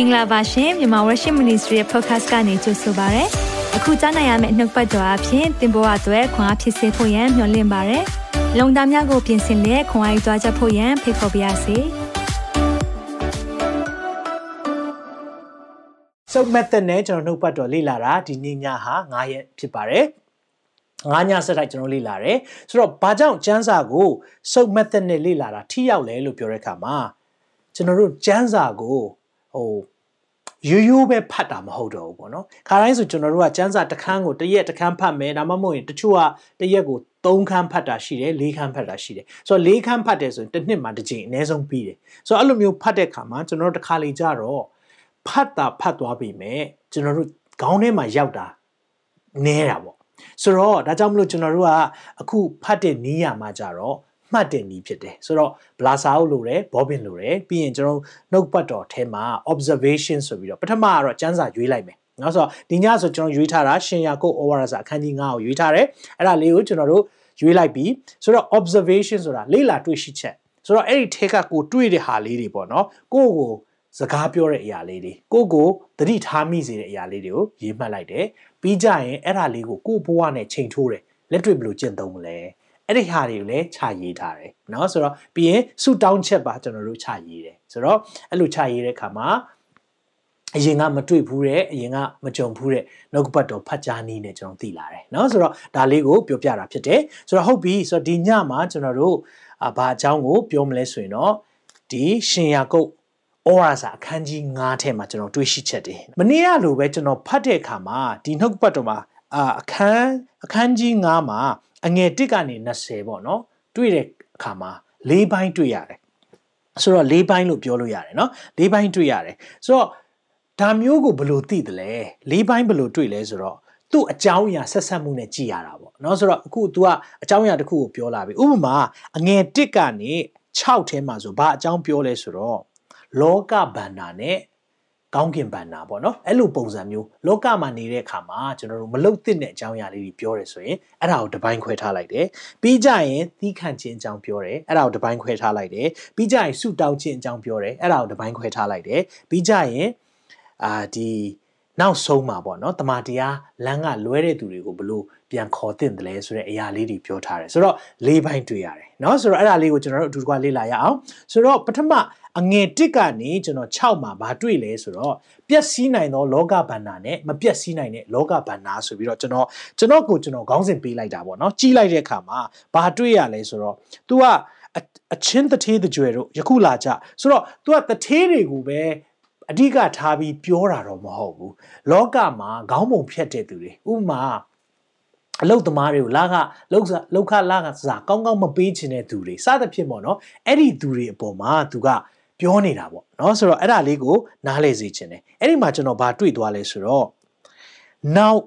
င်္ဂလာပါရှင်မြန်မာ Worship Ministry ရဲ့ podcast ကနေကြိုဆိုပါရစေ။အခုကြားနိုင်ရမယ့်နှုတ်ပတ်တော်အဖြစ်သင်ပေါ်အပ်ွယ်ခွန်အားဖြစ်စေဖို့ယံမျှဝင့်ပါရစေ။လုံတာများကိုပြင်ဆင်လက်ခွန်အားယူကြားချက်ဖို့ယံဖိတ်ခေါ်ပါရစေ။စုပ်မက်သက်နဲ့ကျွန်တော်နှုတ်ပတ်တော်လေ့လာတာဒီနေ့ညဟာ9ရက်ဖြစ်ပါတယ်။ငါးညဆက်တိုက်ကျွန်တော်လေ့လာတယ်။ဆိုတော့ဘာကြောင့်ကျမ်းစာကိုစုပ်မက်သက်နဲ့လေ့လာတာထိရောက်လဲလို့ပြောတဲ့အခါမှာကျွန်တော်တို့ကျမ်းစာကို ဟိုရိုးရိုးပဲဖတ်တာမဟုတ်တော့ဘူးပေါ့နော်ခါတိုင်းဆိုကျွန်တော်တို့ကစမ်းစာတစ်ခန်းကိုတစ်ရက်တစ်ခန်းဖတ်မယ်ဒါမှမဟုတ်ရင်တချို့ကတစ်ရက်ကို3ခန်းဖတ်တာရှိတယ်4ခန်းဖတ်တာရှိတယ်ဆိုတော့4ခန်းဖတ်တယ်ဆိုရင်တစ်နှစ်မှာတစ်ချိန်အနည်းဆုံးပြီးတယ်ဆိုတော့အဲ့လိုမျိုးဖတ်တဲ့ခါမှာကျွန်တော်တို့တစ်ခါလေကြတော့ဖတ်တာဖတ်သွားပြီမဲ့ကျွန်တော်တို့ခေါင်းထဲမှာရောက်တာနဲတာပေါ့ဆိုတော့ဒါကြောင့်မလို့ကျွန်တော်တို့ကအခုဖတ်တဲ့နီးရမှာကြတော့ မှတ်တဲ့နည်းဖြစ်တယ်ဆိုတော့ဘလာစာအုပ်လိုတယ်ဘောဘင်လိုတယ်ပြီးရင်ကျွန်တော်နှုတ်ပတ်တော်ထဲမှာ observation ဆိုပြီးတော့ပထမကတော့စမ်းစာရွေးလိုက်မယ်နော်ဆိုတော့ဒီညဆိုကျွန်တော်ရွေးထားတာရှင်ယာကုတ် over စာအခန်းကြီး9ကိုရွေးထားတယ်အဲ့ဒါလေးကိုကျွန်တော်တို့ရွေးလိုက်ပြီးဆိုတော့ observation ဆိုတာလေ့လာတွေ့ရှိချက်ဆိုတော့အဲ့ဒီထဲကကိုတွေ့တဲ့ဟာလေးတွေပေါ့နော်ကိုယ့်ကိုစကားပြောတဲ့အရာလေးတွေကိုယ့်ကိုသတိထားမိစေတဲ့အရာလေးတွေကိုရေးမှတ်လိုက်တယ်ပြီးကြရင်အဲ့ဒါလေးကိုကိုယ့်ဘဝနဲ့ချိန်ထိုးတယ်လက်တွေ့ဘယ်လိုကျင့်သုံးမလဲ အဲ့ဒီဟာတွေကိုလည်းခြာရေးထားတယ်เนาะဆိုတော့ပြီးရင်စုတောင်းချက်ပါကျွန်တော်တို့ခြာရေးတယ်ဆိုတော့အဲ့လိုခြာရေးတဲ့အခါမှာအရင်ကမတွေ့ဘူးတဲ့အရင်ကမကြုံဘူးတဲ့နှုတ်ပတ်တော်ဖတ်ကြားနည်းနဲ့ကျွန်တော်သိလာတယ်เนาะဆိုတော့ဒါလေးကိုပြောပြတာဖြစ်တယ်ဆိုတော့ဟုတ်ပြီဆိုတော့ဒီညမှာကျွန်တော်တို့အာဘာအကြောင်းကိုပြောမလဲဆိုရင်တော့ဒီရှင်ယာကုတ်ဩဝါစာအခန်းကြီး9ထဲမှာကျွန်တော်တွေ့ရှိချက်တယ်မနေ့ကလိုပဲကျွန်တော်ဖတ်တဲ့အခါမှာဒီနှုတ်ပတ်တော်မှာ အာအခန်းအခန်းကြီး9မှာအငယ်1ကနေ20ပေါ့နော်တွေ့တဲ့အခါမှာ၄ဘိုင်းတွေ့ရတယ်ဆိုတော့၄ဘိုင်းလို့ပြောလို့ရတယ်နော်၄ဘိုင်းတွေ့ရတယ်ဆိုတော့ဒါမျိုးကိုဘယ်လိုသိတယ်လဲ၄ဘိုင်းဘယ်လိုတွေ့လဲဆိုတော့သူ့အကြောင်းအရာဆက်ဆက်မှုနဲ့ကြည်ရတာပေါ့เนาะဆိုတော့အခု तू ကအကြောင်းအရာတစ်ခုကိုပြောလာပြီဥပမာအငယ်1ကနေ6ထဲမှာဆိုဘာအကြောင်းပြောလဲဆိုတော့လောကဗန္နာနဲ့ ကောင်းကင်ဘန္နာပေါ့နော်အဲ့လိုပုံစံမျိုးလောကမှာနေတဲ့အခါမှာကျွန်တော်တို့မလုတ်သင့်တဲ့အကြောင်းအရာလေးတွေပြောတယ်ဆိုရင်အဲ့ဒါကိုတစ်ပိုင်းခွဲထားလိုက်တယ်ပြီးကြရင်သီးခံခြင်းအကြောင်းပြောတယ်အဲ့ဒါကိုတစ်ပိုင်းခွဲထားလိုက်တယ်ပြီးကြရင်ဆုတောင်းခြင်းအကြောင်းပြောတယ်အဲ့ဒါကိုတစ်ပိုင်းခွဲထားလိုက်တယ်ပြီးကြရင်အာဒီ နောက်ဆုံးမှာပေါ့နော်တမန်တရားလမ်းကလွဲတဲ့သူတွေကိုဘလို့ပြန်ခေါ်တင်တယ်လဲဆိုတဲ့အရာလေးတွေပြောထားတယ်ဆိုတော့လေးပိုင်းတွေ့ရတယ်เนาะဆိုတော့အဲ့ဒါလေးကိုကျွန်တော်တို့အတူတကွလေ့လာရအောင်ဆိုတော့ပထမအငယ်1ကနေကျွန်တော်6မှာဗာတွေ့လဲဆိုတော့ပျက်စီးနိုင်သောလောကဗန္နာနဲ့မပျက်စီးနိုင်တဲ့လောကဗန္နာဆိုပြီးတော့ကျွန်တော်ကျွန်တော်ကိုကျွန်တော်ခေါင်းစဉ်ပေးလိုက်တာပေါ့เนาะကြီးလိုက်တဲ့အခါမှာဗာတွေ့ရလဲဆိုတော့ तू ကအချင်းတထေးတကြွယ်တို့ယခုလာကြဆိုတော့ तू ကတထေးတွေကိုပဲ အဓိကထားပြီးပြောတာတော့မဟုတ်ဘူးလောကမှာခေါင်းပုံဖြတ်တဲ့သူတွေဥမာအလုတ်သမားတွေကိုလာကလောက်လောက်ခလာကစားကောင်းကောင်းမပေးချင်တဲ့သူတွေစသဖြင့်ပေါ့နော်အဲ့ဒီသူတွေအပေါ်မှာသူကပြောနေတာပေါ့နော်ဆိုတော့အဲ့ဒါလေးကိုနားလေစေချင်တယ်အဲ့ဒီမှာကျွန်တော်ဗာတွေ့သွားလဲဆိုတော့နောက်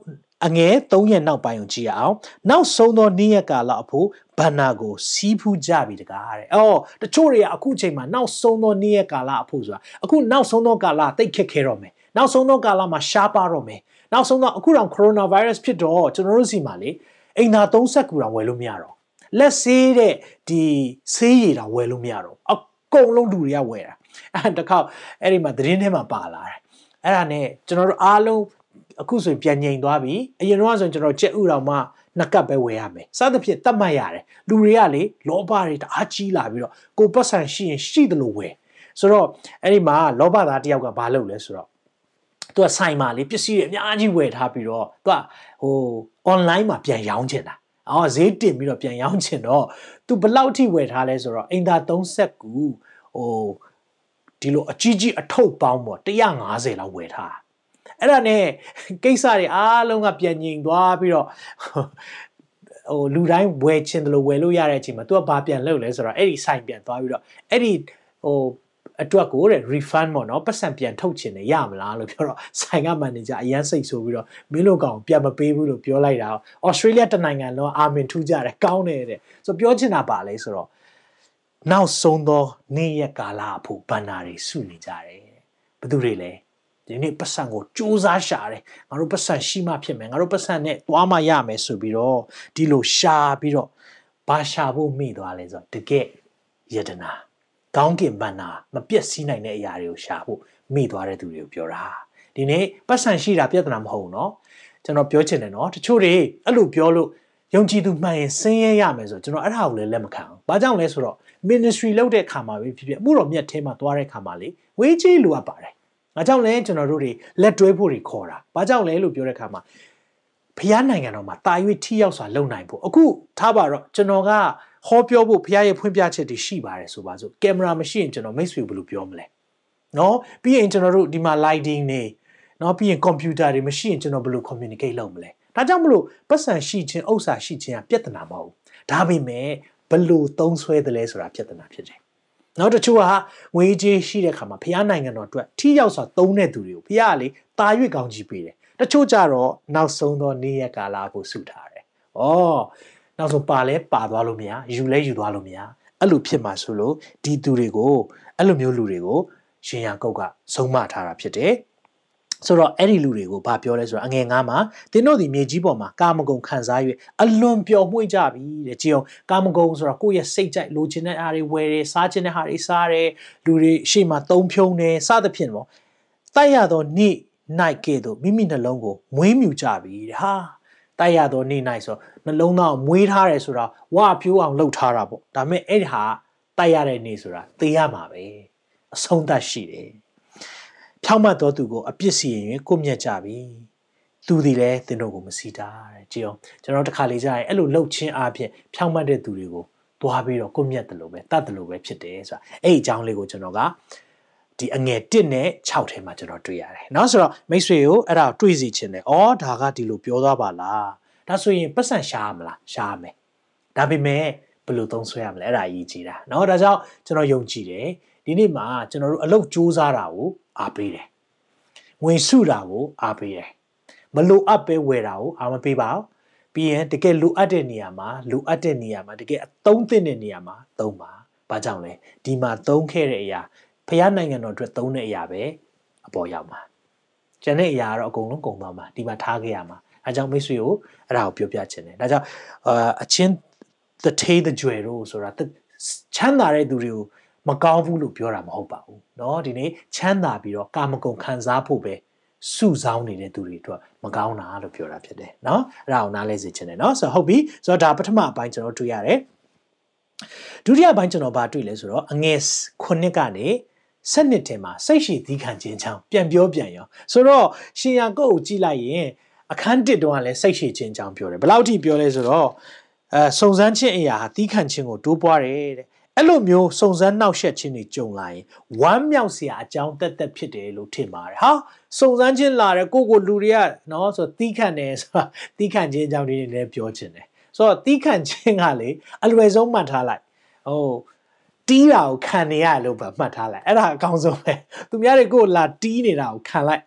အငယ်၃ရက်နောက်ပိုင်းကိုကြည့်ရအောင်နောက်ဆုံးသောနေ့ရက်ကာလအဖို့ဘန္နာကိုစီးဖူးကြပြီတကားတဲ့အော်တချို့တွေကအခုချိန်မှာနောက်ဆုံးသောနေ့ရက်ကာလအဖို့ဆိုတာအခုနောက်ဆုံးသောကာလတိတ်ခက်ခဲတော့မယ်နောက်ဆုံးသောကာလမှာရှားပါတော့မယ်နောက်ဆုံးတော့အခုတော့ကိုရိုနာဗိုင်းရပ်စ်ဖြစ်တော့ကျွန်တော်တို့စီမှာလေအိမ်သာသုံးဆက်ကူတော့ဝယ်လို့မရတော့လက်ဆေးတဲ့ဒီဆေးရည်တော့ဝယ်လို့မရတော့အကုန်လုံးလူတွေကဝယ်တာအဲ့တခါအဲ့ဒီမှာသတင်းထဲမှာပါလာတယ်အဲ့ဒါနဲ့ကျွန်တော်တို့အားလုံး အခုဆိုရင်ပြန်ငြိမ်သွားပြီအရင်တော့ဆိုရင်ကျွန်တော်ကြက်ဥတော်မှနှစ်ကပ်ပဲဝယ်ရမယ်စသဖြင့်တတ်မှတ်ရတယ်လူတွေကလေလောဘတွေတအားကြီးလာပြီးတော့ကိုပတ်ဆံရှိရင်ရှိတယ်လို့ဝယ်ဆိုတော့အဲ့ဒီမှာလောဘသားတယောက်ကဘာလုပ်လဲဆိုတော့သူကဆိုင်မှာလေပစ္စည်းတွေအများကြီးဝယ်ထားပြီးတော့သူကဟို online မှာပြန်ရောင်းချင်တာအော်ဈေးတင်ပြီးတော့ပြန်ရောင်းချင်တော့သူဘလောက်ထိဝယ်ထားလဲဆိုတော့အင်တာ30ကူဟိုဒီလိုအကြီးကြီးအထုပ်ပေါင်းပေါ့150လောက်ဝယ်ထား အဲ့ဒါနဲ့ကိစ္စတွေအားလုံးကပြန်ငြိမ်သွားပြီးတော့ဟိုလူတိုင်းဝယ်ချင်တယ်လို့ဝယ်လို့ရတဲ့အချိန်မှာ तू ကဘာပြန်လုပ်လဲဆိုတော့အဲ့ဒီဆိုင်ပြန်သွားပြီးတော့အဲ့ဒီဟိုအတွက်ကိုတဲ့ refund ပေါ့နော်ပတ်စံပြန်ထုတ်ချင်တယ်ရမလားလို့ပြောတော့ဆိုင်ကမန်နေဂျာအရန်စိတ်ဆိုးပြီးတော့မင်းတို့ကောင်ပြန်မပေးဘူးလို့ပြောလိုက်တာဩစတြေးလျတနိုင်ငံလုံးအာမင်ထူးကြတယ်ကောင်းတယ်တဲ့ဆိုပြောချင်တာပါလေဆိုတော့နောက်ဆုံးသောနေ့ရက်ကာလအဖို့ဘန္နာတွေစုနေကြတယ်ဘသူတွေလဲ ဒီနေ့ပတ်စံကိုစူးစမ်းရှာတယ်ငါတို့ပတ်စံရှိမှဖြစ်မယ်ငါတို့ပတ်စံနဲ့သွားမှရမယ်ဆိုပြီးတော့ဒီလိုရှာပြီးတော့ဘာရှာဖို့မိသွားလဲဆိုတော့တကယ်ယတနာကောင်းကင်ဘန္နာမပြည့်စည်နိုင်တဲ့အရာတွေကိုရှာဖို့ မိသွားတဲ့သူတွေကိုပြောတာဒီနေ့ပတ်စံရှိတာပြဿနာမဟုတ်ဘူးเนาะကျွန်တော်ပြောချင်တယ်เนาะတချို့တွေအဲ့လိုပြောလို့ယုံကြည်သူမှန်ရင်ဆင်းရဲရမယ်ဆိုကျွန်တော်အဲ့ဒါကိုလည်းလက်မခံဘူး။ဘာကြောင့်လဲဆိုတော့ ministry လုပ်တဲ့ခါမှာပဲဖြစ်ဖြစ်အမှုတော်မြတ်ထဲမှာသွားတဲ့ခါမှာလေဝေးကြီးလိုအပ်ပါတယ်။ ဘာကြောင့်လဲကျွန်တော်တို့တွေလက်တွဲဖို့တွေခေါ်တာ။ဘာကြောင့်လဲလို့ပြောတဲ့ခါမှာဖျားနိုင်ငံတော်မှာတာ၍ထိရောက်စွာလုပ်နိုင်ဖို့အခုထားပါတော့ကျွန်တော်ကဟောပြောဖို့ဖျားရဲ့ဖွင့်ပြချက်တွေရှိပါတယ်ဆိုပါစို့ကင်မရာမရှိရင်ကျွန်တော်မိတ်ဆွေဘယ်လိုပြောမလဲနော်ပြီးရင်ကျွန်တော်တို့ဒီမှာ lighting နေနော်ပြီးရင် computer တွေမရှိရင်ကျွန်တော်ဘယ်လို communicate လုပ်မလဲဒါကြောင့်မလို့ပတ်စံရှိခြင်းဥစ္စာရှိခြင်းကပြဿနာမဟုတ်ဘူးဒါပေမဲ့ဘယ်လိုသုံးဆွဲတယ်လဲဆိုတာပြဿနာဖြစ်တယ် နောက်တစ်ချို့ကငွေကြေးရှိတဲ့ခါမှာဖျားနိုင်ငံတော်အတွက်ထိရောက်စွာသုံးတဲ့သူတွေကိုဖျားကလေတာ၍ကောင်းကြီးပေးတယ်တချို့ကြတော့နောက်ဆုံးသောနေ့ရက်ကာလကိုစုထားတယ်။ဩနောက်ဆုံးပါလဲပါသွားလို့မရယူလဲယူသွားလို့မရအဲ့လိုဖြစ်မှာဆိုလို့ဒီသူတွေကိုအဲ့လိုမျိုးလူတွေကိုရှင်ရန်ကုတ်ကဆုံးမထားတာဖြစ်တယ်။ ဆိုတော့အဲ့ဒီလူတွေကိုဘာပြောလဲဆိုတော့အငယ်ငါးမှာတင်းတို့ဒီမြေကြီးပေါ်မှာကာမဂုဏ်ခံစား၍အလွန်ပျော်မွေ့ကြပြီတဲ့ကြည်အောင်ကာမဂုဏ်ဆိုတော့ကိုယ့်ရဲ့စိတ်ကြိုက်လိုချင်တဲ့အားတွေဝယ်တယ်စားချင်တဲ့ဟာတွေစားတယ်လူတွေရှေ့မှာသုံးဖြုံတယ်စသဖြင့်ပေါ့တိုက်ရသောနေ့နိုင်ကဲ့သို့မိမိနှလုံးကိုမွေးမြူကြပြီတဲ့ဟာတိုက်ရသောနေ့နိုင်ဆိုနှလုံးသားကိုမွေးထားတယ်ဆိုတာဝါပြိုးအောင်လှုပ်ထားတာပေါ့ဒါပေမဲ့အဲ့ဒီဟာတိုက်ရတဲ့နေ့ဆိုတာသိရမှာပဲအဆုံးသတ်ရှိတယ် ဖြောင့်မတ်တော်သူကိုအပြစ်စီရင်ကိုမြတ်ကြပြီသူဒီလဲသင်တို့ကိုမစီတာတဲ့ကြည့်အောင်ကျွန်တော်တခါလေကြာရင်အဲ့လိုလှုပ်ချင်းအားဖြင့်ဖြောင့်မတ်တဲ့သူတွေကိုသွားပြီးတော့ကိုမြတ်တယ်လို့ပဲတတ်တယ်လို့ပဲဖြစ်တယ်ဆိုတာအဲ့ဒီအကြောင်းလေးကိုကျွန်တော်ကဒီအငယ်1နဲ့6ထဲမှာကျွန်တော်တွေ့ရတယ်เนาะဆိုတော့မိတ်ဆွေကိုအဲ့ဒါကိုတွေးစီခြင်းတယ်ဩဒါကဒီလိုပြောသွားပါလားဒါဆိုရင်ပတ်စံရှားမလားရှားမယ်ဒါပေမဲ့ဘယ်လိုသုံးဆွဲရမလဲအဲ့ဒါအရေးကြီးတာเนาะဒါကြောင့်ကျွန်တော်ယုံကြည်တယ်ဒီနေ့မှာကျွန်တော်တို့အလုပ်စူးစမ်းတာကို အားပေးတယ်ငွေစုတာကိုအားပေးတယ်မလိုအပ်ပဲဝယ်တာကိုအားမပေးပါဘူးပြီးရင်တကယ်လိုအပ်တဲ့နေရာမှာလိုအပ်တဲ့နေရာမှာတကယ်အသုံးသင့်တဲ့နေရာမှာသုံးပါဘာကြောင့်လဲဒီမှာသုံးခဲ့တဲ့အရာဖះနိုင်ငံတော်အတွက်သုံးတဲ့အရာပဲအပေါ်ရောက်မှာကျန်တဲ့အရာကတော့အကုန်လုံးကုန်သွားမှာဒီမှာထားခဲ့ရမှာအဲကြောင့်မိတ်ဆွေကိုအဲ့ဒါကိုပြောပြချင်တယ်ဒါကြောင့်အာအချင်း the tay the joy တို့ဆိုတာချမ်းသာတဲ့သူတွေကို မကောင်းဘူးလို့ပြောတာမဟုတ်ပါဘူးเนาะဒီနေ့ချမ်းသာပြီးတော့ကာမဂုဏ်ခံစားဖို့ပဲစုဆောင်းနေတဲ့သူတွေအတွက်မကောင်းတာလို့ပြောတာဖြစ်တယ်เนาะအဲ့ဒါကိုနားလဲစေချင်တယ်เนาะဆိုတော့ဟုတ်ပြီဆိုတော့ဒါပထမအပိုင်းကျွန်တော်တွေ့ရတယ်ဒုတိယပိုင်းကျွန်တော်ဗာတွေ့လဲဆိုတော့အငယ်9ကနေဆက်နှစ်ထဲမှာစိတ်ရှိသီးခံခြင်းချောင်းပြန်ပြောပြန်ရောဆိုတော့ရှင်ယာကုတ်ကိုကြည့်လိုက်ရင်အခန်းတစ်တုန်းကလည်းစိတ်ရှိခြင်းချောင်းပြောတယ်ဘယ်လောက်ထိပြောလဲဆိုတော့အဲစုံစမ်းခြင်းအရာဟာသီးခံခြင်းကိုတိုးပွားတယ်တဲ့ အဲ့လိုမျိုးစုံစမ်းနှောက်ယှက်ခြင်းတွေကြုံလာရင်ဝမ်းမြောက်စရာအကြောင်းတက်တက်ဖြစ်တယ်လို့ထင်ပါတယ်ဟာစုံစမ်းခြင်းလာတယ်ကိုကိုလူတွေကနော်ဆိုသီးခံတယ်ဆိုတာသီးခံခြင်းအကြောင်းတွေလည်းပြောခြင်းတယ်ဆိုတော့သီးခံခြင်းကလေအလွယ်ဆုံးမှတ်ထားလိုက်ဟိုတီးတာကိုခံနေရလို့ပဲမှတ်ထားလိုက်အဲ့ဒါအကောင်းဆုံးပဲသူများတွေကိုလာတီးနေတာကိုခံလိုက်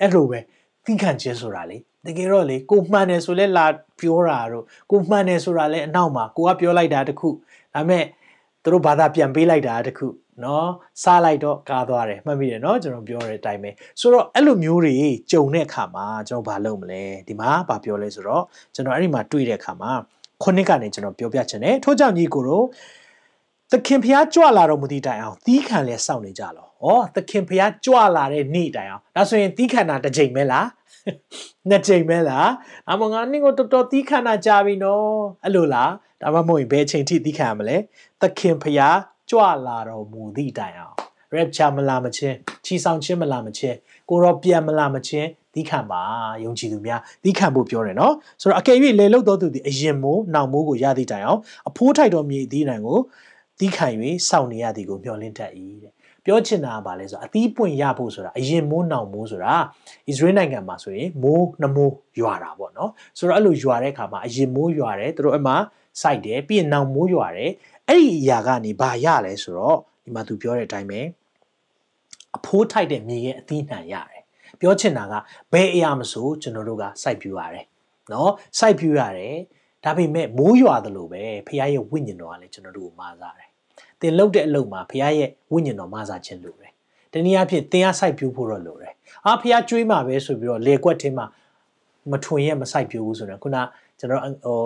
အဲ့လိုပဲသီးခံခြင်းဆိုတာလေတကယ်တော့လေကိုမှန်တယ်ဆိုလဲလာပြောတာတော့ကိုမှန်တယ်ဆိုတာလဲအနောက်မှာကိုကပြောလိုက်တာတခုဒါပေမဲ့ သူတို့ဘာသာပြန်ပေးလိုက်တာတခုနော်စားလိုက်တော့ကားသွားတယ်မှတ်မိတယ်နော်ကျွန်တော်ပြောတဲ့အတိုင်းပဲဆိုတော့အဲ့လိုမျိုးတွေကြုံတဲ့အခါမှာကျွန်တော်ဘာလုပ်မလဲဒီမှာဘာပြောလဲဆိုတော့ကျွန်တော်အဲ့ဒီမှာတွေ့တဲ့အခါမှာခုနှစ်ကနေကျွန်တော်ပြောပြချင်တယ်ထို့ကြောင့်ညီကိုတို့သခင်ဖျားကြွလာတော်မူသည့်တိုင်အောင်သီးခံလဲစောင့်နေကြလောဩသခင်ဖျားကြွလာတဲ့နေ့တိုင်အောင်ဒါဆိုရင်သီးခံတာတစ်ချိန်ပဲလား နှစ်ချိန်ပဲလား။အမငါနင့်ကိုတော်တော်သီးခံတာကြာပြီနော်။အဲ့လိုလား။ဒါမှမဟုတ်ရင်ဘယ်ချိန်ထိသီးခံရမလဲ။သခင်ဖျားကြွလာတော်မူသည့်တိုင်အောင် rapture မလာမချင်းချီဆောင်ချင်းမလာမချင်းကိုရောပြန်မလာမချင်းသီးခံပါယုံကြည်သူများသီးခံဖို့ပြောတယ်နော်ဆိုတော့အကယ်၍လေလုတ်တော်သူသည်အရင်မိုးနောင်မိုးကိုရသည့်တိုင်အောင်အဖိုးထိုက်တော်မြေသီးနိုင်ကိုသီးခံ၍စောင့်နေရသည်ကိုမျှော်လင့်တတ်၏တဲ့ ပြောချင်တာကဘာလဲဆိုတော့အသီးပွင့်ရဖို့ဆိုတာအရင်မိုးနောင်မိုးဆိုတာဣသရေလနိုင်ငံမှာဆိုရင်မိုးနှမိုးရွာတာပေါ့နော်ဆိုတော့အဲ့လိုရွာတဲ့အခါမှာအရင်မိုးရွာတယ်သူတို့အမှစိုက်တယ်ပြီးရင်နောင်မိုးရွာတယ်အဲ့ဒီအရာကနေဘာရလဲဆိုတော့ဒီမှာသူပြောတဲ့အတိုင်းပဲအဖိုးထိုက်တဲ့မြေရဲ့အသီးနှံရတယ်ပြောချင်တာကဘယ်အရာမဆိုကျွန်တော်တို့ကစိုက်ပြူရတယ်နော်စိုက်ပြူရတယ်ဒါပေမဲ့မိုးရွာသလိုပဲဖခင်ရဲ့ဝိညာဉ်တော်ကလည်းကျွန်တော်တို့ကိုမာစားတယ်။ သင်လှုပ်တဲ့အလုပ်မှာဖခင်ရဲ့ဝိညာဉ်တော်မာစားခြင်းလိုတယ်။တနည်းအားဖြင့်သင်အားစိုက်ပြိုးဖို့တော့လိုတယ်။အာဖခင်ကြွေးမှာပဲဆိုပြီးတော့လေကွက်ထင်းမှာမထွင်ရဲ့မစိုက်ပြိုးဘူးဆိုတော့ခုနကျွန်တော်ဟို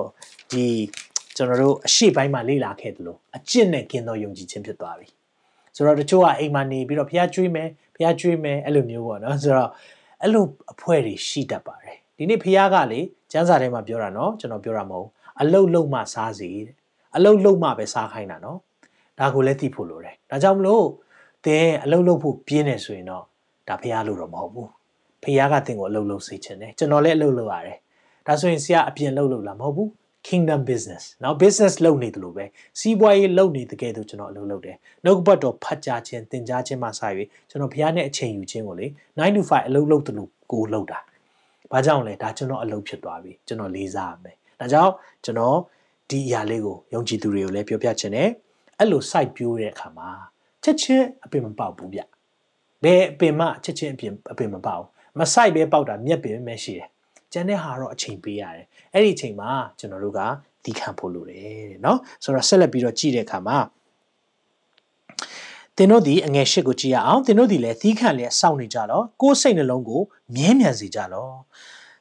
ဒီကျွန်တော်တို့အရှိပိုင်းမှာလေ့လာခဲ့သလိုအကျင့်နဲ့กินတော်ယုံကြည်ခြင်းဖြစ်သွားပြီဆိုတော့တချို့ကအိမ်မှာနေပြီးတော့ဖះကျွေးမယ်ဖះကျွေးမယ်အဲ့လိုမျိုးပေါ့နော်ဆိုတော့အဲ့လိုအဖွဲ့တွေရှိတတ်ပါတယ်ဒီနေ့ဖះကလေကျန်းစာထဲမှာပြောတာနော်ကျွန်တော်ပြောတာမဟုတ်အလုတ်လုတ်မှစားစီတဲ့အလုတ်လုတ်မှပဲစားခိုင်းတာနော် ဒါကိုလည်းသိဖို့လိုတယ်ဒါကြောင့်မလို့သင်အလုပ်လုပ်ဖို့ပြင်းနေဆိုရင်တော့ဒါဖះလို့တော့မဟုတ်ဘူးဖះကသင်ကိုအလုပ်လုပ်စေချင်တယ်ကျွန်တော်လည်းအလုပ်လုပ်ရတယ်ဒါဆိုရင်ဆရာအပြင်လုပ်လို့လားမဟုတ်ဘူး kingdom business နော် business လုပ်နေတယ်လို့ပဲစီးပွားရေးလုပ်နေတကယ်ဆိုကျွန်တော်အလုပ်လုပ်တယ်နှုတ်ဘတ်တော်ဖတ်ကြားခြင်းသင်ကြားခြင်းမှစ၍ကျွန်တော်ဖះနဲ့အချိန်ယူခြင်းကိုလေ9 to 5အလုပ်လုပ်တယ်လို့ကိုလုပ်တာဘာကြောင့်လဲဒါကျွန်တော်အလုပ်ဖြစ်သွားပြီကျွန်တော်လေးစားရမယ်ဒါကြောင့်ကျွန်တော်ဒီအရာလေးကိုယုံကြည်သူတွေကိုလည်းပြောပြချင်တယ် အဲ့လို site ပြိုးတဲ့အခါမှာချက်ချင်းအပင်မပေါက်ဘူးဗျဘယ်အပင်မှချက်ချင်းအပင်အပင်မပေါက်မဆိုင်ပဲပေါက်တာမြက်ပင်ပဲရှိတယ်ကျန်တဲ့ဟာတော့အချိန်ပေးရတယ်အဲ့ဒီအချိန်မှာကျွန်တော်တို့ကတီးခံဖို့လိုတယ်တဲ့เนาะဆိုတော့ဆက်လက်ပြီးတော့ကြည့်တဲ့အခါမှာသင်တို့ဒီအငယ်ရှစ်ကိုကြည့်ရအောင်သင်တို့ဒီလည်းသီးခံလျက်စောင့်နေကြတော့ကိုယ်စိတ်နှလုံးကိုမြဲမြံစေကြလော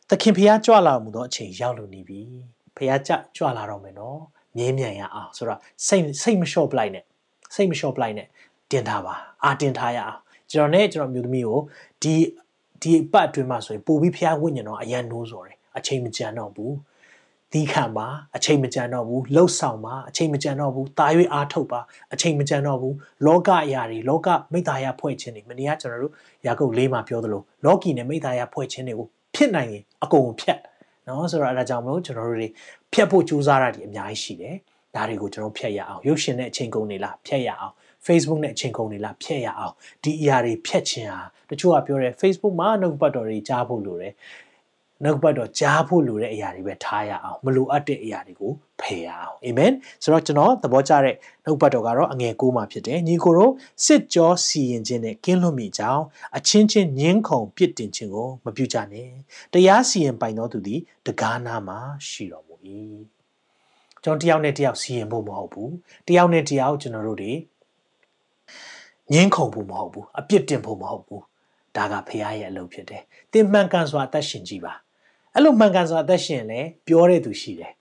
သခင်ဖျားကြွလာမှုသောအချိန်ရောက်လို့နေပြီဖျားကြကြွလာတော့မယ်နော် မြဲမြံရအောင်ဆိုတော့စိတ်စိတ်မလျှော့ပလိုက်နဲ့စိတ်မလျှော့ပလိုက်နဲ့တင်ထားပါအာတင်ထားရအောင်ကျွန်တော်နဲ့ကျွန်တော်မျိုးသမီးကိုဒီဒီအပတ်အတွင်းမှာဆိုရင်ပို့ပြီးဖျားဝိညာဉ်တော့အရန်နိုးစော်တယ်အချိန်မကြံတော့ဘူးဒီခံပါအချိန်မကြံတော့ဘူးလှုပ်ဆောင်ပါအချိန်မကြံတော့ဘူးတာ၍အားထုတ်ပါအချိန်မကြံတော့ဘူးလောကအရာတွေလောကမိတ္တာယဖွဲ့ခြင်းတွေမနေ့ကကျွန်တော်တို့ယာကုပ်လေးမှာပြောသလိုလောကီနဲ့မိတ္တာယဖွဲ့ခြင်းတွေကိုဖြစ်နိုင်ရင်အကုန်ဖြတ်နော်ဆိုတော့အဲဒါကြောင့်မလို့ကျွန်တော်တို့တွေ ဖြတ်ဖို့ကြိုးစားတာဒီအများကြီးရှိတယ်ဒါတွေကိုကျွန်တော်ဖြတ်ရအောင်ရုပ်ရှင်နဲ့အချိန်ကုန်နေလားဖြတ်ရအောင် Facebook နဲ့အချိန်ကုန်နေလားဖြတ်ရအောင်ဒီအရာတွေဖြတ်ခြင်းဟာတချို့ကပြောတယ် Facebook မှာနှုတ်ပတ်တော်တွေကြားဖို့လိုတယ်နှုတ်ပတ်တော်ကြားဖို့လိုတဲ့အရာတွေပဲထားရအောင်မလိုအပ်တဲ့အရာတွေကိုဖယ်ရအောင်အာမင်ဆိုတော့ကျွန်တော်သဘောကျတဲ့နှုတ်ပတ်တော်ကတော့အငယ်9မှာဖြစ်တယ်ညီကိုတို့စစ်ကြောစီရင်ခြင်းနဲ့ကင်းလွတ်မိကြောင်းအချင်းချင်းညှင်းခုန်ပြစ်တင်ခြင်းကိုမပြုကြနဲ့တရားစီရင်ပိုင်သောသူသည်တကားနာမှာရှိတော်မူ၏ ကျွန်တော်တယောက်နဲ့တယောက်စီရင်ဖို့မဟုတ်ဘူးတယောက်နဲ့တယောက်ကျွန်တော်တို့တွေငင်းခုန်ဖို့မဟုတ်ဘူးအပြစ်တင်ဖို့မဟုတ်ဘူးဒါကဖခင်ရဲ့အလုပ်ဖြစ်တယ်သင်မှန်ကန်စွာအသက်ရှင်ကြည့်ပါအဲ့လိုမှန်ကန်စွာအသက်ရှင်လဲပြောတဲ့သူရှိတယ်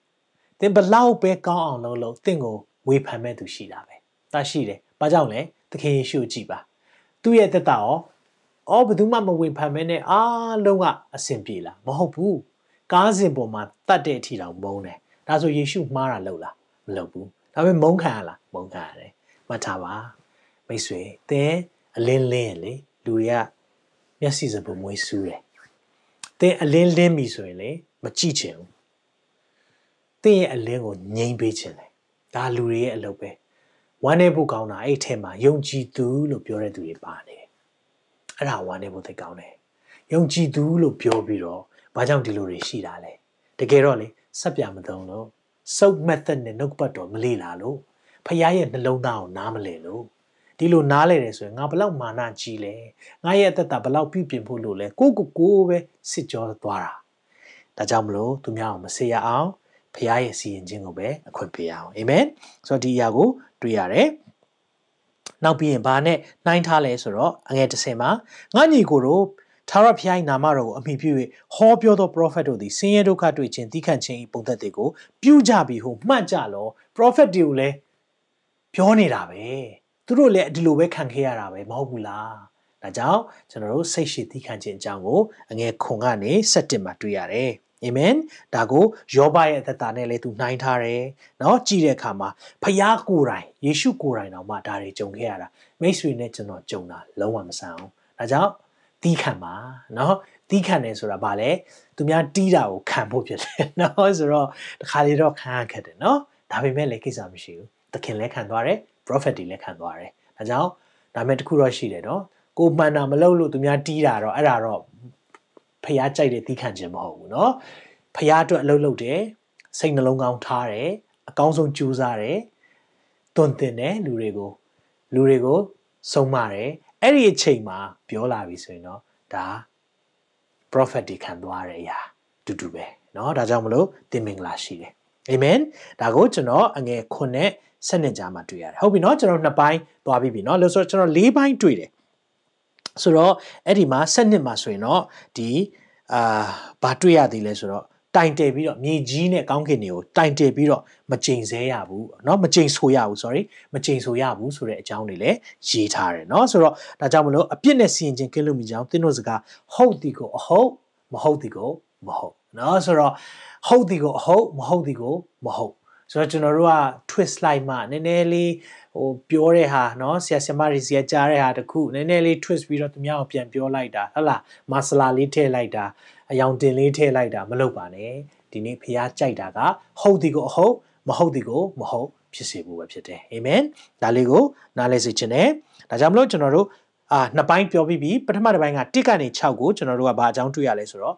သင်ဘလောက်ပဲကောင်းအောင်လုပ်လို့သင်ကိုဝေဖန်မဲ့သူရှိတာပဲဒါရှိတယ်ဘာကြောင့်လဲသခင်ယေရှုကြည့်ပါသူ့ရဲ့သက်တာရောအော်ဘယ်သူမှမဝေဖန်မဲနဲ့အားလုံးကအဆင်ပြေလားမဟုတ်ဘူး ကားစဉ်ပေါ်မှာတတ်တဲ့အထီတောင်မုန်းတယ်ဒါဆိုယေရှုမှားတာလို့လားမလုပ်ဘူးဒါပေမဲ့မုန်းခံရလားမုန်းခံရတယ်မှတ်ထားပါမိတ်ဆွေသင်အလင်းလင်းလေလူတွေကမျက်စိစပွမွေးဆူးတယ်သင်အလင်းလင်းပြီဆိုရင်လေမကြည့်ချင်ဘူးသင်ရဲ့အလင်းကိုငြိမ်ပေးချင်တယ်ဒါလူတွေရဲ့အလုပ်ပဲဝမ်းနေဖို့ကောင်းတာအဲ့ထဲမှာယုံကြည်သူလို့ပြောတဲ့သူတွေပါနေတယ်အဲ့ဒါဝမ်းနေဖို့သိကောင်းတယ်ယုံကြည်သူလို့ပြောပြီးတော့ ဘာကြောင့်ဒီလိုတွေရှိတာလဲတကယ်တော့လေစက်ပြမသုံးလို့စုပ် method နဲ့နှုတ်ပတ်တော်မလေ့လာလို့ဖခင်ရဲ့နှလုံးသားကိုနားမလည်လို့ဒီလိုနားလဲတယ်ဆိုရင်ငါဘလောက်မာနကြီးလဲငါရဲ့အသက်တာဘလောက်ပြုပြင်ဖို့လို့လဲကိုကိုကိုပဲစစ်ကြောသွားတာဒါကြောင့်မလို့သူများအောင်မစေရအောင်ဖခင်ရဲ့စီရင်ခြင်းကိုပဲအခွင့်ပေးရအောင်အာမင်ဆိုတော့ဒီအရာကိုတွေ့ရတယ်နောက်ပြီးရင်ဘာနဲ့နှိုင်းထားလဲဆိုတော့အငယ်တစ်ဆင်မှာငါညီကိုတို့ ထာဝရဘုရား၏နာမတော်ကိုအမိပြု၍ဟောပြောသော prophet တို့သည်ဆင်းရဲဒုက္ခတွေ့ခြင်းတိခတ်ခြင်း၏ပုံသက်တွေကိုပြုကြပြီဟုမှတ်ကြလော prophet တွေကိုလည်းပြောနေတာပဲသူတို့လည်းဒီလိုပဲခံခဲ့ရတာပဲမဟုတ်ဘူးလားဒါကြောင့်ကျွန်တော်တို့စိတ်ရှိတိခတ်ခြင်းအကြောင်းကိုအငယ်ခွန်ကနေ7မှာတွေ့ရတယ်အာမင်ဒါကိုယောဘရဲ့အသက်တာနဲ့လည်းသူနှိုင်းထားတယ်เนาะကြည့်တဲ့အခါမှာဖျားကိုယ်တိုင်ယေရှုကိုယ်တိုင်တော့မှဒါတွေကြုံခဲ့ရတာမိတ်ဆွေနဲ့ကျွန်တော်ကြုံတာလုံးဝမဆန်အောင်ဒါကြောင့် တီးခံပါเนาะတီးခံတယ်ဆိုတာဗာလဲသူများတီးတာကိုခံဖို့ဖြစ်တယ်เนาะဆိုတော့တခါလေတော့ခံရခဲ့တယ်เนาะဒါပေမဲ့လည်းကိစ္စမရှိဘူးသခင်လည်းခံသွားတယ် prophet တွေလည်းခံသွားတယ်ဒါကြောင့်ဒါမဲ့တခုတော့ရှိတယ်เนาะကိုမှန်တာမလုပ်လို့သူများတီးတာတော့အဲ့ဒါတော့ဖះကြိုက်တဲ့တီးခံခြင်းမဟုတ်ဘူးเนาะဖះအတွက်အလုပ်လုပ်တယ်စိတ်နှလုံးကောင်းထားတယ်အကောင်းဆုံးကြိုးစားတယ်တွင်တင်တယ်လူတွေကို လူတွေကိုဆုံးမတယ် အဲ့ဒီအချိန်မှာပြောလာပြီဆိုရင်တော့ဒါ prophet တွေခံသွားတဲ့အရာတူတူပဲเนาะဒါကြောင့်မလို့တင်မင်္ဂလာရှိတယ်အာမင်ဒါကိုကျွန်တော်အငယ်ခုနဲ့ဆက်နှစ်ကြားမှာတွေ့ရတယ်ဟုတ်ပြီเนาะကျွန်တော်နှစ်ပိုင်းသွားပြီးပြီเนาะလို့ဆိုတော့ကျွန်တော်၄ပိုင်းတွေ့တယ်ဆိုတော့အဲ့ဒီမှာဆက်နှစ်မှာဆိုရင်တော့ဒီအာဘာတွေ့ရသေးလဲဆိုတော့ တိုင်တယ်ပြီးတော့မြေကြီးနဲ့ကောင်းကင်တွေကိုတိုင်တယ်ပြီးတော့မကြိမ်ဆဲရဘူးเนาะမကြိမ်ဆိုရဘူး sorry မကြိမ်ဆိုရဘူးဆိုတဲ့အကြောင်းတွေလည်းရေးထားတယ်เนาะဆိုတော့ဒါကြောင့်မလို့အပြစ်နဲ့စီရင်ခြင်းကင်းလို့မိကြောင်းသင်တို့စကားဟုတ်ဒီကိုအဟုတ်မဟုတ်ဒီကိုမဟုတ်เนาะဆိုတော့ဟုတ်ဒီကိုအဟုတ်မဟုတ်ဒီကိုမဟုတ်ဆိုတော့ကျွန်တော်တို့က twist လိုက်မှနည်းနည်းလေးဟိုပြောတဲ့ဟာเนาะဆရာဆရာမတွေစီကကြားတဲ့ဟာတခုနည်းနည်းလေး twist ပြီးတော့သူများကိုပြန်ပြောလိုက်တာဟုတ်လားမဆလာလေးထည့်လိုက်တာ အယောင်တင်လေးထည့်လိုက်တာမလုပ်ပါနဲ့ဒီနေ့ဖះကြိုက်တာကဟုတ်ဒီကိုအဟုတ်မဟုတ်ဒီကိုမဟုတ်ဖြစ်စေဖို့ပဲဖြစ်တယ်အာမင်ဒါလေးကိုနားလည်စေချင်တယ်ဒါကြောင့်မလို့ကျွန်တော်တို့အာနှစ်ပိုင်းပြောပြီးပြီပထမတစ်ပိုင်းက1ကနေ6ကိုကျွန်တော်တို့ကဘာအကြောင်းတွေ့ရလဲဆိုတော့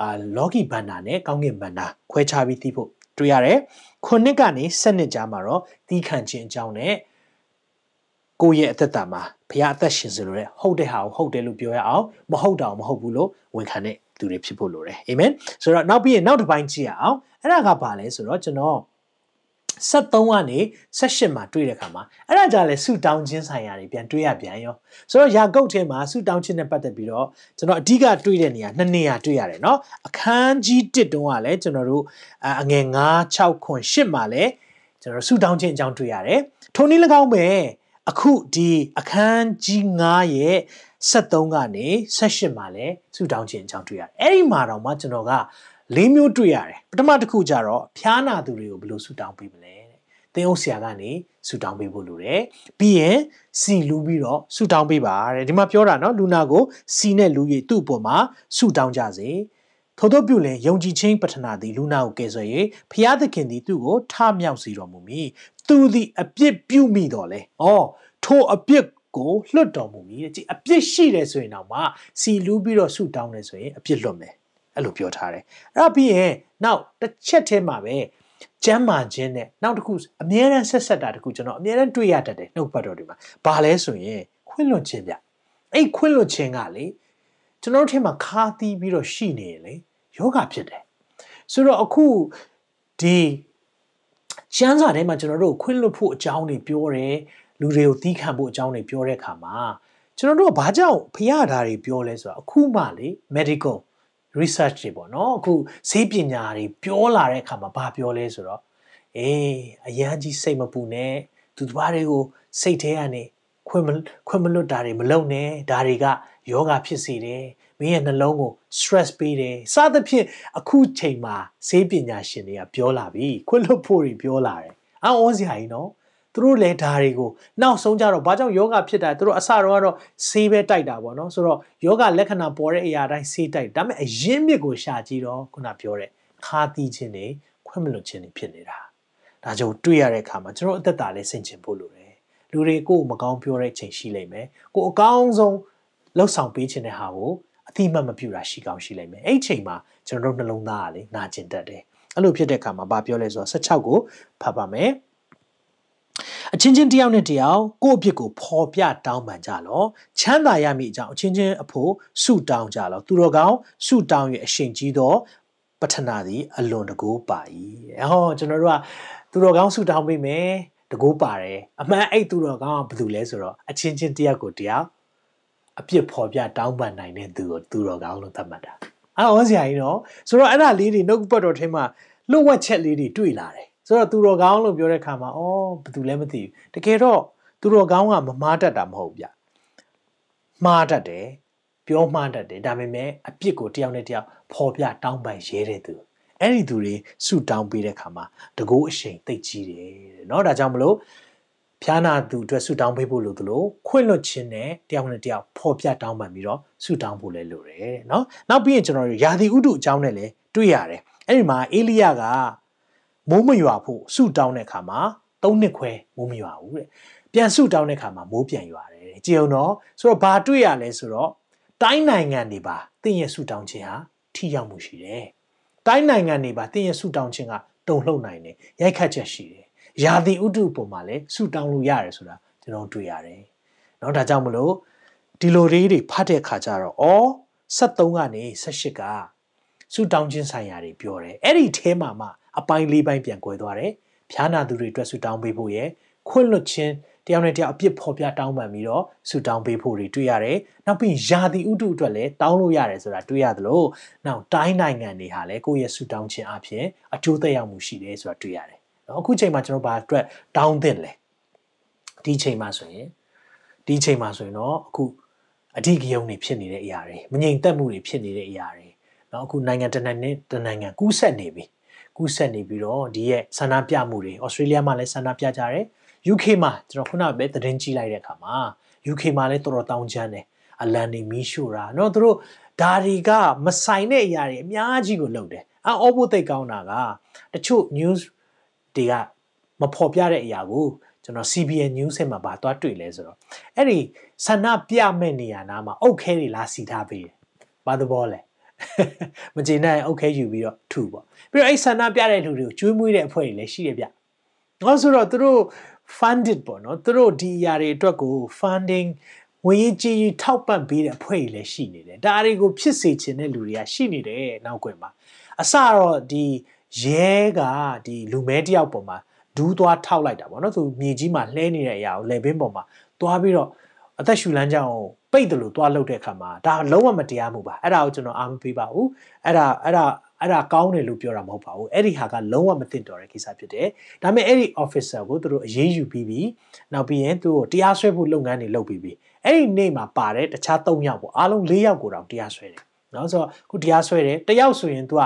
အာလောကီဘန္နာနဲ့ကောင်းကင်ဘန္နာခွဲခြားပြီးသိဖို့တွေ့ရတယ်ခုနှစ်ကနေ7နှစ်ကြာမှာတော့တီးခံခြင်းအကြောင်းနဲ့ကိုယ့်ရဲ့အသက်တာမှာဘုရားအသက်ရှင်စေလို့ရဟုတ်တဲ့ဟာကိုဟုတ်တယ်လို့ပြောရအောင်မဟုတ်တာမဟုတ်ဘူးလို့ဝန်ခံတဲ့ သူတွေဖြစ်ဖို့လိုတယ်အာမင်ဆိုတော့နောက်ပြီးရင်နောက်တစ်ပိုင်းကြည့်ရအောင်အဲ့ဒါကဘာလဲဆိုတော့ကျွန်တော်73ကနေ78မှာတွေ့တဲ့အခါမှာအဲ့ဒါကြလဲဆူတောင်းခြင်းဆိုင်ရာတွေပြန်တွေ့ရပြန်ရောဆိုတော့ယာကုတ်ထဲမှာဆူတောင်းခြင်းနဲ့ပတ်သက်ပြီးတော့ကျွန်တော်အဓိကတွေ့တဲ့နေရာနှစ်နေရာတွေ့ရတယ်เนาะအခန်းကြီး1တုန်းကလည်းကျွန်တော်တို့အငယ်9 6ခွန်8မှာလည်းကျွန်တော်ဆူတောင်းခြင်းအကြောင်းတွေ့ရတယ်ထိုနည်း၎င်းပဲအခုဒီအခန်းကြီး9ရဲ့ 73ကနေ78မှာလည်းဆူတောင်းခြင်းအကြောင်းတွေ့ရတယ်အဲ့ဒီမှာတော့မှကျွန်တော်ကလေးမျိုးတွေ့ရတယ်ပထမတစ်ခုကျတော့ဖျားနာသူတွေကိုဘယ်လိုဆူတောင်းပေးမလဲတဲ့သင်အုပ်ဆရာကနေဆူတောင်းပေးဖို့လိုတယ်ပြီးရင်စီလူပြီးတော့ဆူတောင်းပေးပါတဲ့ဒီမှာပြောတာနော်လူနာကိုစီနဲ့လူရည်သူ့အပေါ်မှာဆူတောင်းကြစေထို့သောပြုလင်ယုံကြည်ခြင်းပထနာသည်လူနာကိုကယ်ဆယ်၍ဖျားသခင်သည်သူ့ကိုထမြောက်စေတော်မူမည်သူသည်အပြစ်ပြုမိတော်လဲဩထိုအပြစ် ကိုလွတ်တော်မူမည်တဲ့ကြည်အပြစ်ရှိတယ်ဆိုရင်တော့မှစီလူပြီးတော့ဆူတောင်းတယ်ဆိုရင်အပြစ်လွတ်မယ်အဲ့လိုပြောထားတယ်အဲ့တော့ပြီးရင်နောက်တစ်ချက်ထဲမှာပဲကျမ်းမာခြင်းနဲ့နောက်တစ်ခုအမြဲတမ်းဆက်ဆက်တာတစ်ခုကျွန်တော်အမြဲတမ်းတွေ့ရတတ်တယ်နှုတ်ပတ်တော်တွေမှာဘာလဲဆိုရင်ခွင့်လွတ်ခြင်းဗျအဲ့ခွင့်လွတ်ခြင်းကလေကျွန်တော်တို့ထဲမှာခါသီးပြီးတော့ရှိနေရင်လေယောဂဖြစ်တယ်ဆိုတော့အခုဒီကျမ်းစာထဲမှာကျွန်တော်တို့ခွင့်လွတ်ဖို့အကြောင်းတွေပြောတယ် လူတွေကိုသီးခံဖို့အကြောင်းတွေပြောတဲ့အခါမှာကျွန်တော်တို့ကဘာကြောင့်ဖျားတာတွေပြောလဲဆိုတော့အခုမှလေ medical research တွေပေါ့နော်အခုဈေးပညာတွေပြောလာတဲ့အခါမှာဘာပြောလဲဆိုတော့အေးအရန်ကြီးစိတ်မပူနဲ့သူတစ်ပါးတွေကိုစိတ်ထဲကနေခွင့်မခွင့်မလွတ်တာတွေမလုပ်နဲ့ဒါတွေကယောဂဖြစ်စေတယ်မင်းရဲ့နှလုံးကို stress ပေးတယ်စသဖြင့်အခုချိန်မှာဈေးပညာရှင်တွေကပြောလာပြီခွင့်လွတ်ဖို့တွေပြောလာတယ်အော်စရာကြီးနော် သူတို့လည်းဓာတွေကိုနောက်ဆုံးကြတော့ဘာကြောင့်ယောဂဖြစ်တာသူတို့အစတော့ကတော့ဆေးပဲတိုက်တာပေါ့နော်ဆိုတော့ယောဂလက္ခဏာပေါ်တဲ့အရာတိုင်းဆေးတိုက်ဒါပေမဲ့အရင်းမြစ်ကိုရှာကြည့်တော့ခုနပြောတဲ့ခါတီးခြင်းတွေခွင့်မလွတ်ခြင်းတွေဖြစ်နေတာဒါကြောင့်တွေ့ရတဲ့အခါမှာကျွန်တော်အသက်တာလေးဆင်ခြင်ဖို့လိုတယ်လူတွေကိုမကောင်းပြောတဲ့ချိန်ရှိလိမ့်မယ်ကိုအကောင်းဆုံးလှုပ်ဆောင်ပေးခြင်းတဲ့ဟာကိုအတိမတ်မပြူတာရှိကောင်းရှိလိမ့်မယ်အဲ့ဒီချိန်မှာကျွန်တော်တို့နှလုံးသားကလေနာကျင်တတ်တယ်အဲ့လိုဖြစ်တဲ့အခါမှာဘာပြောလဲဆိုတော့16ကိုဖတ်ပါမယ် အချင်းချင်းတယောက်နဲ့တယောက်ကိုယ့်အဖြစ်ကိုဖော်ပြတောင်းပန်ကြလောချမ်းသာရမည်အကြောင်းအချင်းချင်းအဖို့ဆုတောင်းကြလောသူတော်ကောင်းဆုတောင်း၍အရှင်ကြီးသောပထနာသည်အလွန်တကူပါ၏ဟောကျွန်တော်တို့ကသူတော်ကောင်းဆုတောင်းပေးမယ်တကူပါတယ်အမှန်အဲ့သူတော်ကောင်းကဘာလို့လဲဆိုတော့အချင်းချင်းတယောက်ကိုတယောက်အပြစ်ဖော်ပြတောင်းပန်နိုင်တဲ့သူကိုသူတော်ကောင်းလို့သတ်မှတ်တာအော်ဆရာကြီးနော်ဆိုတော့အဲ့ဒါလေးတွေနှုတ်ပတ်တော်ထဲမှာလွတ်ဝက်ချက်လေးတွေတွေ့လာတယ် ဆိုတော့သူတော်ကောင်းလို့ပြောတဲ့ခါမှာအော်ဘယ်သူလဲမသိဘူးတကယ်တော့သူတော်ကောင်းကမမားတတ်တာမဟုတ်ဗျမှားတတ်တယ်ပြောမှားတတ်တယ်ဒါပေမဲ့အပြစ်ကိုတယောက်နဲ့တယောက်ဖော်ပြတောင်းပန်ရဲတဲ့သူအဲ့ဒီသူတွေဆုတောင်းပေးတဲ့ခါမှာတကိုးအရှိန်သိတ်ကြီးတယ်เนาะဒါကြောင့်မလို့ဖျားနာသူအတွက်ဆုတောင်းပေးဖို့လိုသလိုခွင့်လွတ်ခြင်းနဲ့တယောက်နဲ့တယောက်ဖော်ပြတောင်းပန်ပြီးတော့ဆုတောင်းဖို့လည်းလိုတယ်เนาะနောက်ပြီးရင်ကျွန်တော်တို့ယာဒီဥတုအကြောင်းနဲ့လည်းတွေ့ရတယ်အဲ့ဒီမှာအေလိယက မိုးမရွာဖို့ဆူတောင်းတဲ့ခါမှာ၃နှစ်ခွဲမိုးမရွာဘူးတဲ့ပြန်ဆူတောင်းတဲ့ခါမှာမိုးပြန်ရွာတယ်ကြည်အောင်တော့ဆိုတော့ဘာတွေ့ရလဲဆိုတော့တိုင်းနိုင်ငံတွေပါတင့်ရဲ့ဆူတောင်းခြင်းဟာထိရောက်မှုရှိတယ်တိုင်းနိုင်ငံတွေပါတင့်ရဲ့ဆူတောင်းခြင်းကတုံ့လှုပ်နိုင်တယ်ရိုက်ခတ်ချက်ရှိတယ်ရာသီဥတုပုံမှာလည်းဆူတောင်းလို့ရတယ်ဆိုတာကျွန်တော်တွေ့ရတယ်နော်ဒါကြောင့်မလို့ဒီလိုလေးတွေဖတ်တဲ့ခါကျတော့ဩ73ကနေ78က ဆုတောင်းခြင်းဆိုင်ရာတွေပြောတယ်အဲ့ဒီအဲမှာမှအပိုင်းလေးပိုင်းပြန်ကွဲသွားတယ်ဖျားနာသူတွေအတွက်ဆုတောင်းပေးဖို့ရယ်ခွင့်လွတ်ခြင်းတယောက်နဲ့တယောက်အပြစ်ဖော်ပြတောင်းပန်ပြီးတော့ဆူတောင်းပေးဖို့တွေတွေ့ရတယ်နောက်ပြီးယာတီဥတုအတွက်လည်းတောင်းလို့ရတယ်ဆိုတာတွေ့ရသလိုနောက်တိုင်းနိုင်ငံတွေဟာလည်းကိုယ့်ရဲ့ဆူတောင်းခြင်းအပြင်အကျိုးသက်ရောက်မှုရှိတယ်ဆိုတာတွေ့ရတယ်နော်အခုချိန်မှာကျွန်တော်ဘာအတွက်တောင်းသင့်လဲဒီချိန်မှာဆိုရင်ဒီချိန်မှာဆိုရင်တော့အခုအဓိကယုံနေဖြစ်နေတဲ့အရာတွေမငြိမ်သက်မှုတွေဖြစ်နေတဲ့အရာတွေ เนาะအခုနိုင်ငံတနိုင်ငံတနိုင်ငံကူးဆက်နေပြီကူးဆက်နေပြီးတော့ဒီရဲ့ဆန္ဒပြမှုတွေဩစတြေးလျမှာလည်းဆန္ဒပြကြတယ် UK မှာကျွန်တော်ခုနကပဲသတင်းကြည့်လိုက်တဲ့အခါမှာ UK မှာလည်းတော်တော်တောင်းချမ်းတယ်အလန်နေမီးရှို့တာเนาะသူတို့ဒါတွေကမဆိုင်တဲ့အရာတွေအများကြီးကိုလုပ်တယ်အော်ဖို့သိကောင်းတာကတချို့ news တွေကမဖော်ပြတဲ့အရာကိုကျွန်တော် CBN News မှာဗာသွားတွေ့လဲဆိုတော့အဲ့ဒီဆန္ဒပြမဲ့နေရာနားမှာအုတ်ခဲတွေလာစီထားပေးတယ်။ဘာသဘောလဲ။ မကျေနပ်ရင်အုတ်ခဲယူပြီးတော့ထူပေါ့။ပြီးတော့အဲ့ဆန္ဒပြတဲ့လူတွေကိုကျွေးမွေးတဲ့အဖွဲ့တွေလည်းရှိရဗျ။ဒါဆိုတော့သူတို့ funded ပေါ့နော်။သူတို့ဒီအရာတွေအတွက်ကို funding ငွေကြေးထောက်ပံ့ပေးတဲ့အဖွဲ့တွေလည်းရှိနေတယ်။ဒါတွေကိုဖြစ်စေချင်တဲ့လူတွေကရှိနေတယ်နောက်ွယ်မှာ။အစတော့ဒီရဲကဒီလူမဲတယောက်ပေါ်မှာဒူးသွားထောက်လိုက်တာပေါ့နော်သူမြေကြီးမှာလှဲနေတဲ့အရာကိုလေဘင်းပေါ်မှာသွားပြီးတော့ အသက်ရှူလမ်းကြောင်းကိုပိတ်တယ်လို့သွားလှုပ်တဲ့အခါမှာဒါလုံးဝမတရားမှုပါအဲ့ဒါကိုကျွန်တော်အားမပေးပါဘူးအဲ့ဒါအဲ့ဒါအဲ့ဒါကောင်းတယ်လို့ပြောတာမဟုတ်ပါဘူးအဲ့ဒီဟာကလုံးဝမသိတော်တဲ့ကိစ္စဖြစ်တယ်ဒါပေမဲ့အဲ့ဒီ officer ကိုသူတို့အရေးယူပြီးပြီးနောက်ပြီးရင်သူ့ကိုတရားစွဲဖို့လုပ်ငန်းတွေလုပ်ပြီးပြီးအဲ့ဒီနေ့မှာပါတဲ့တခြား၃ယောက်ပေါ့အားလုံး၄ယောက်ကိုတော့တရားစွဲတယ်နော်ဆိုတော့ခုတရားစွဲတယ်တယောက်ဆိုရင် तू က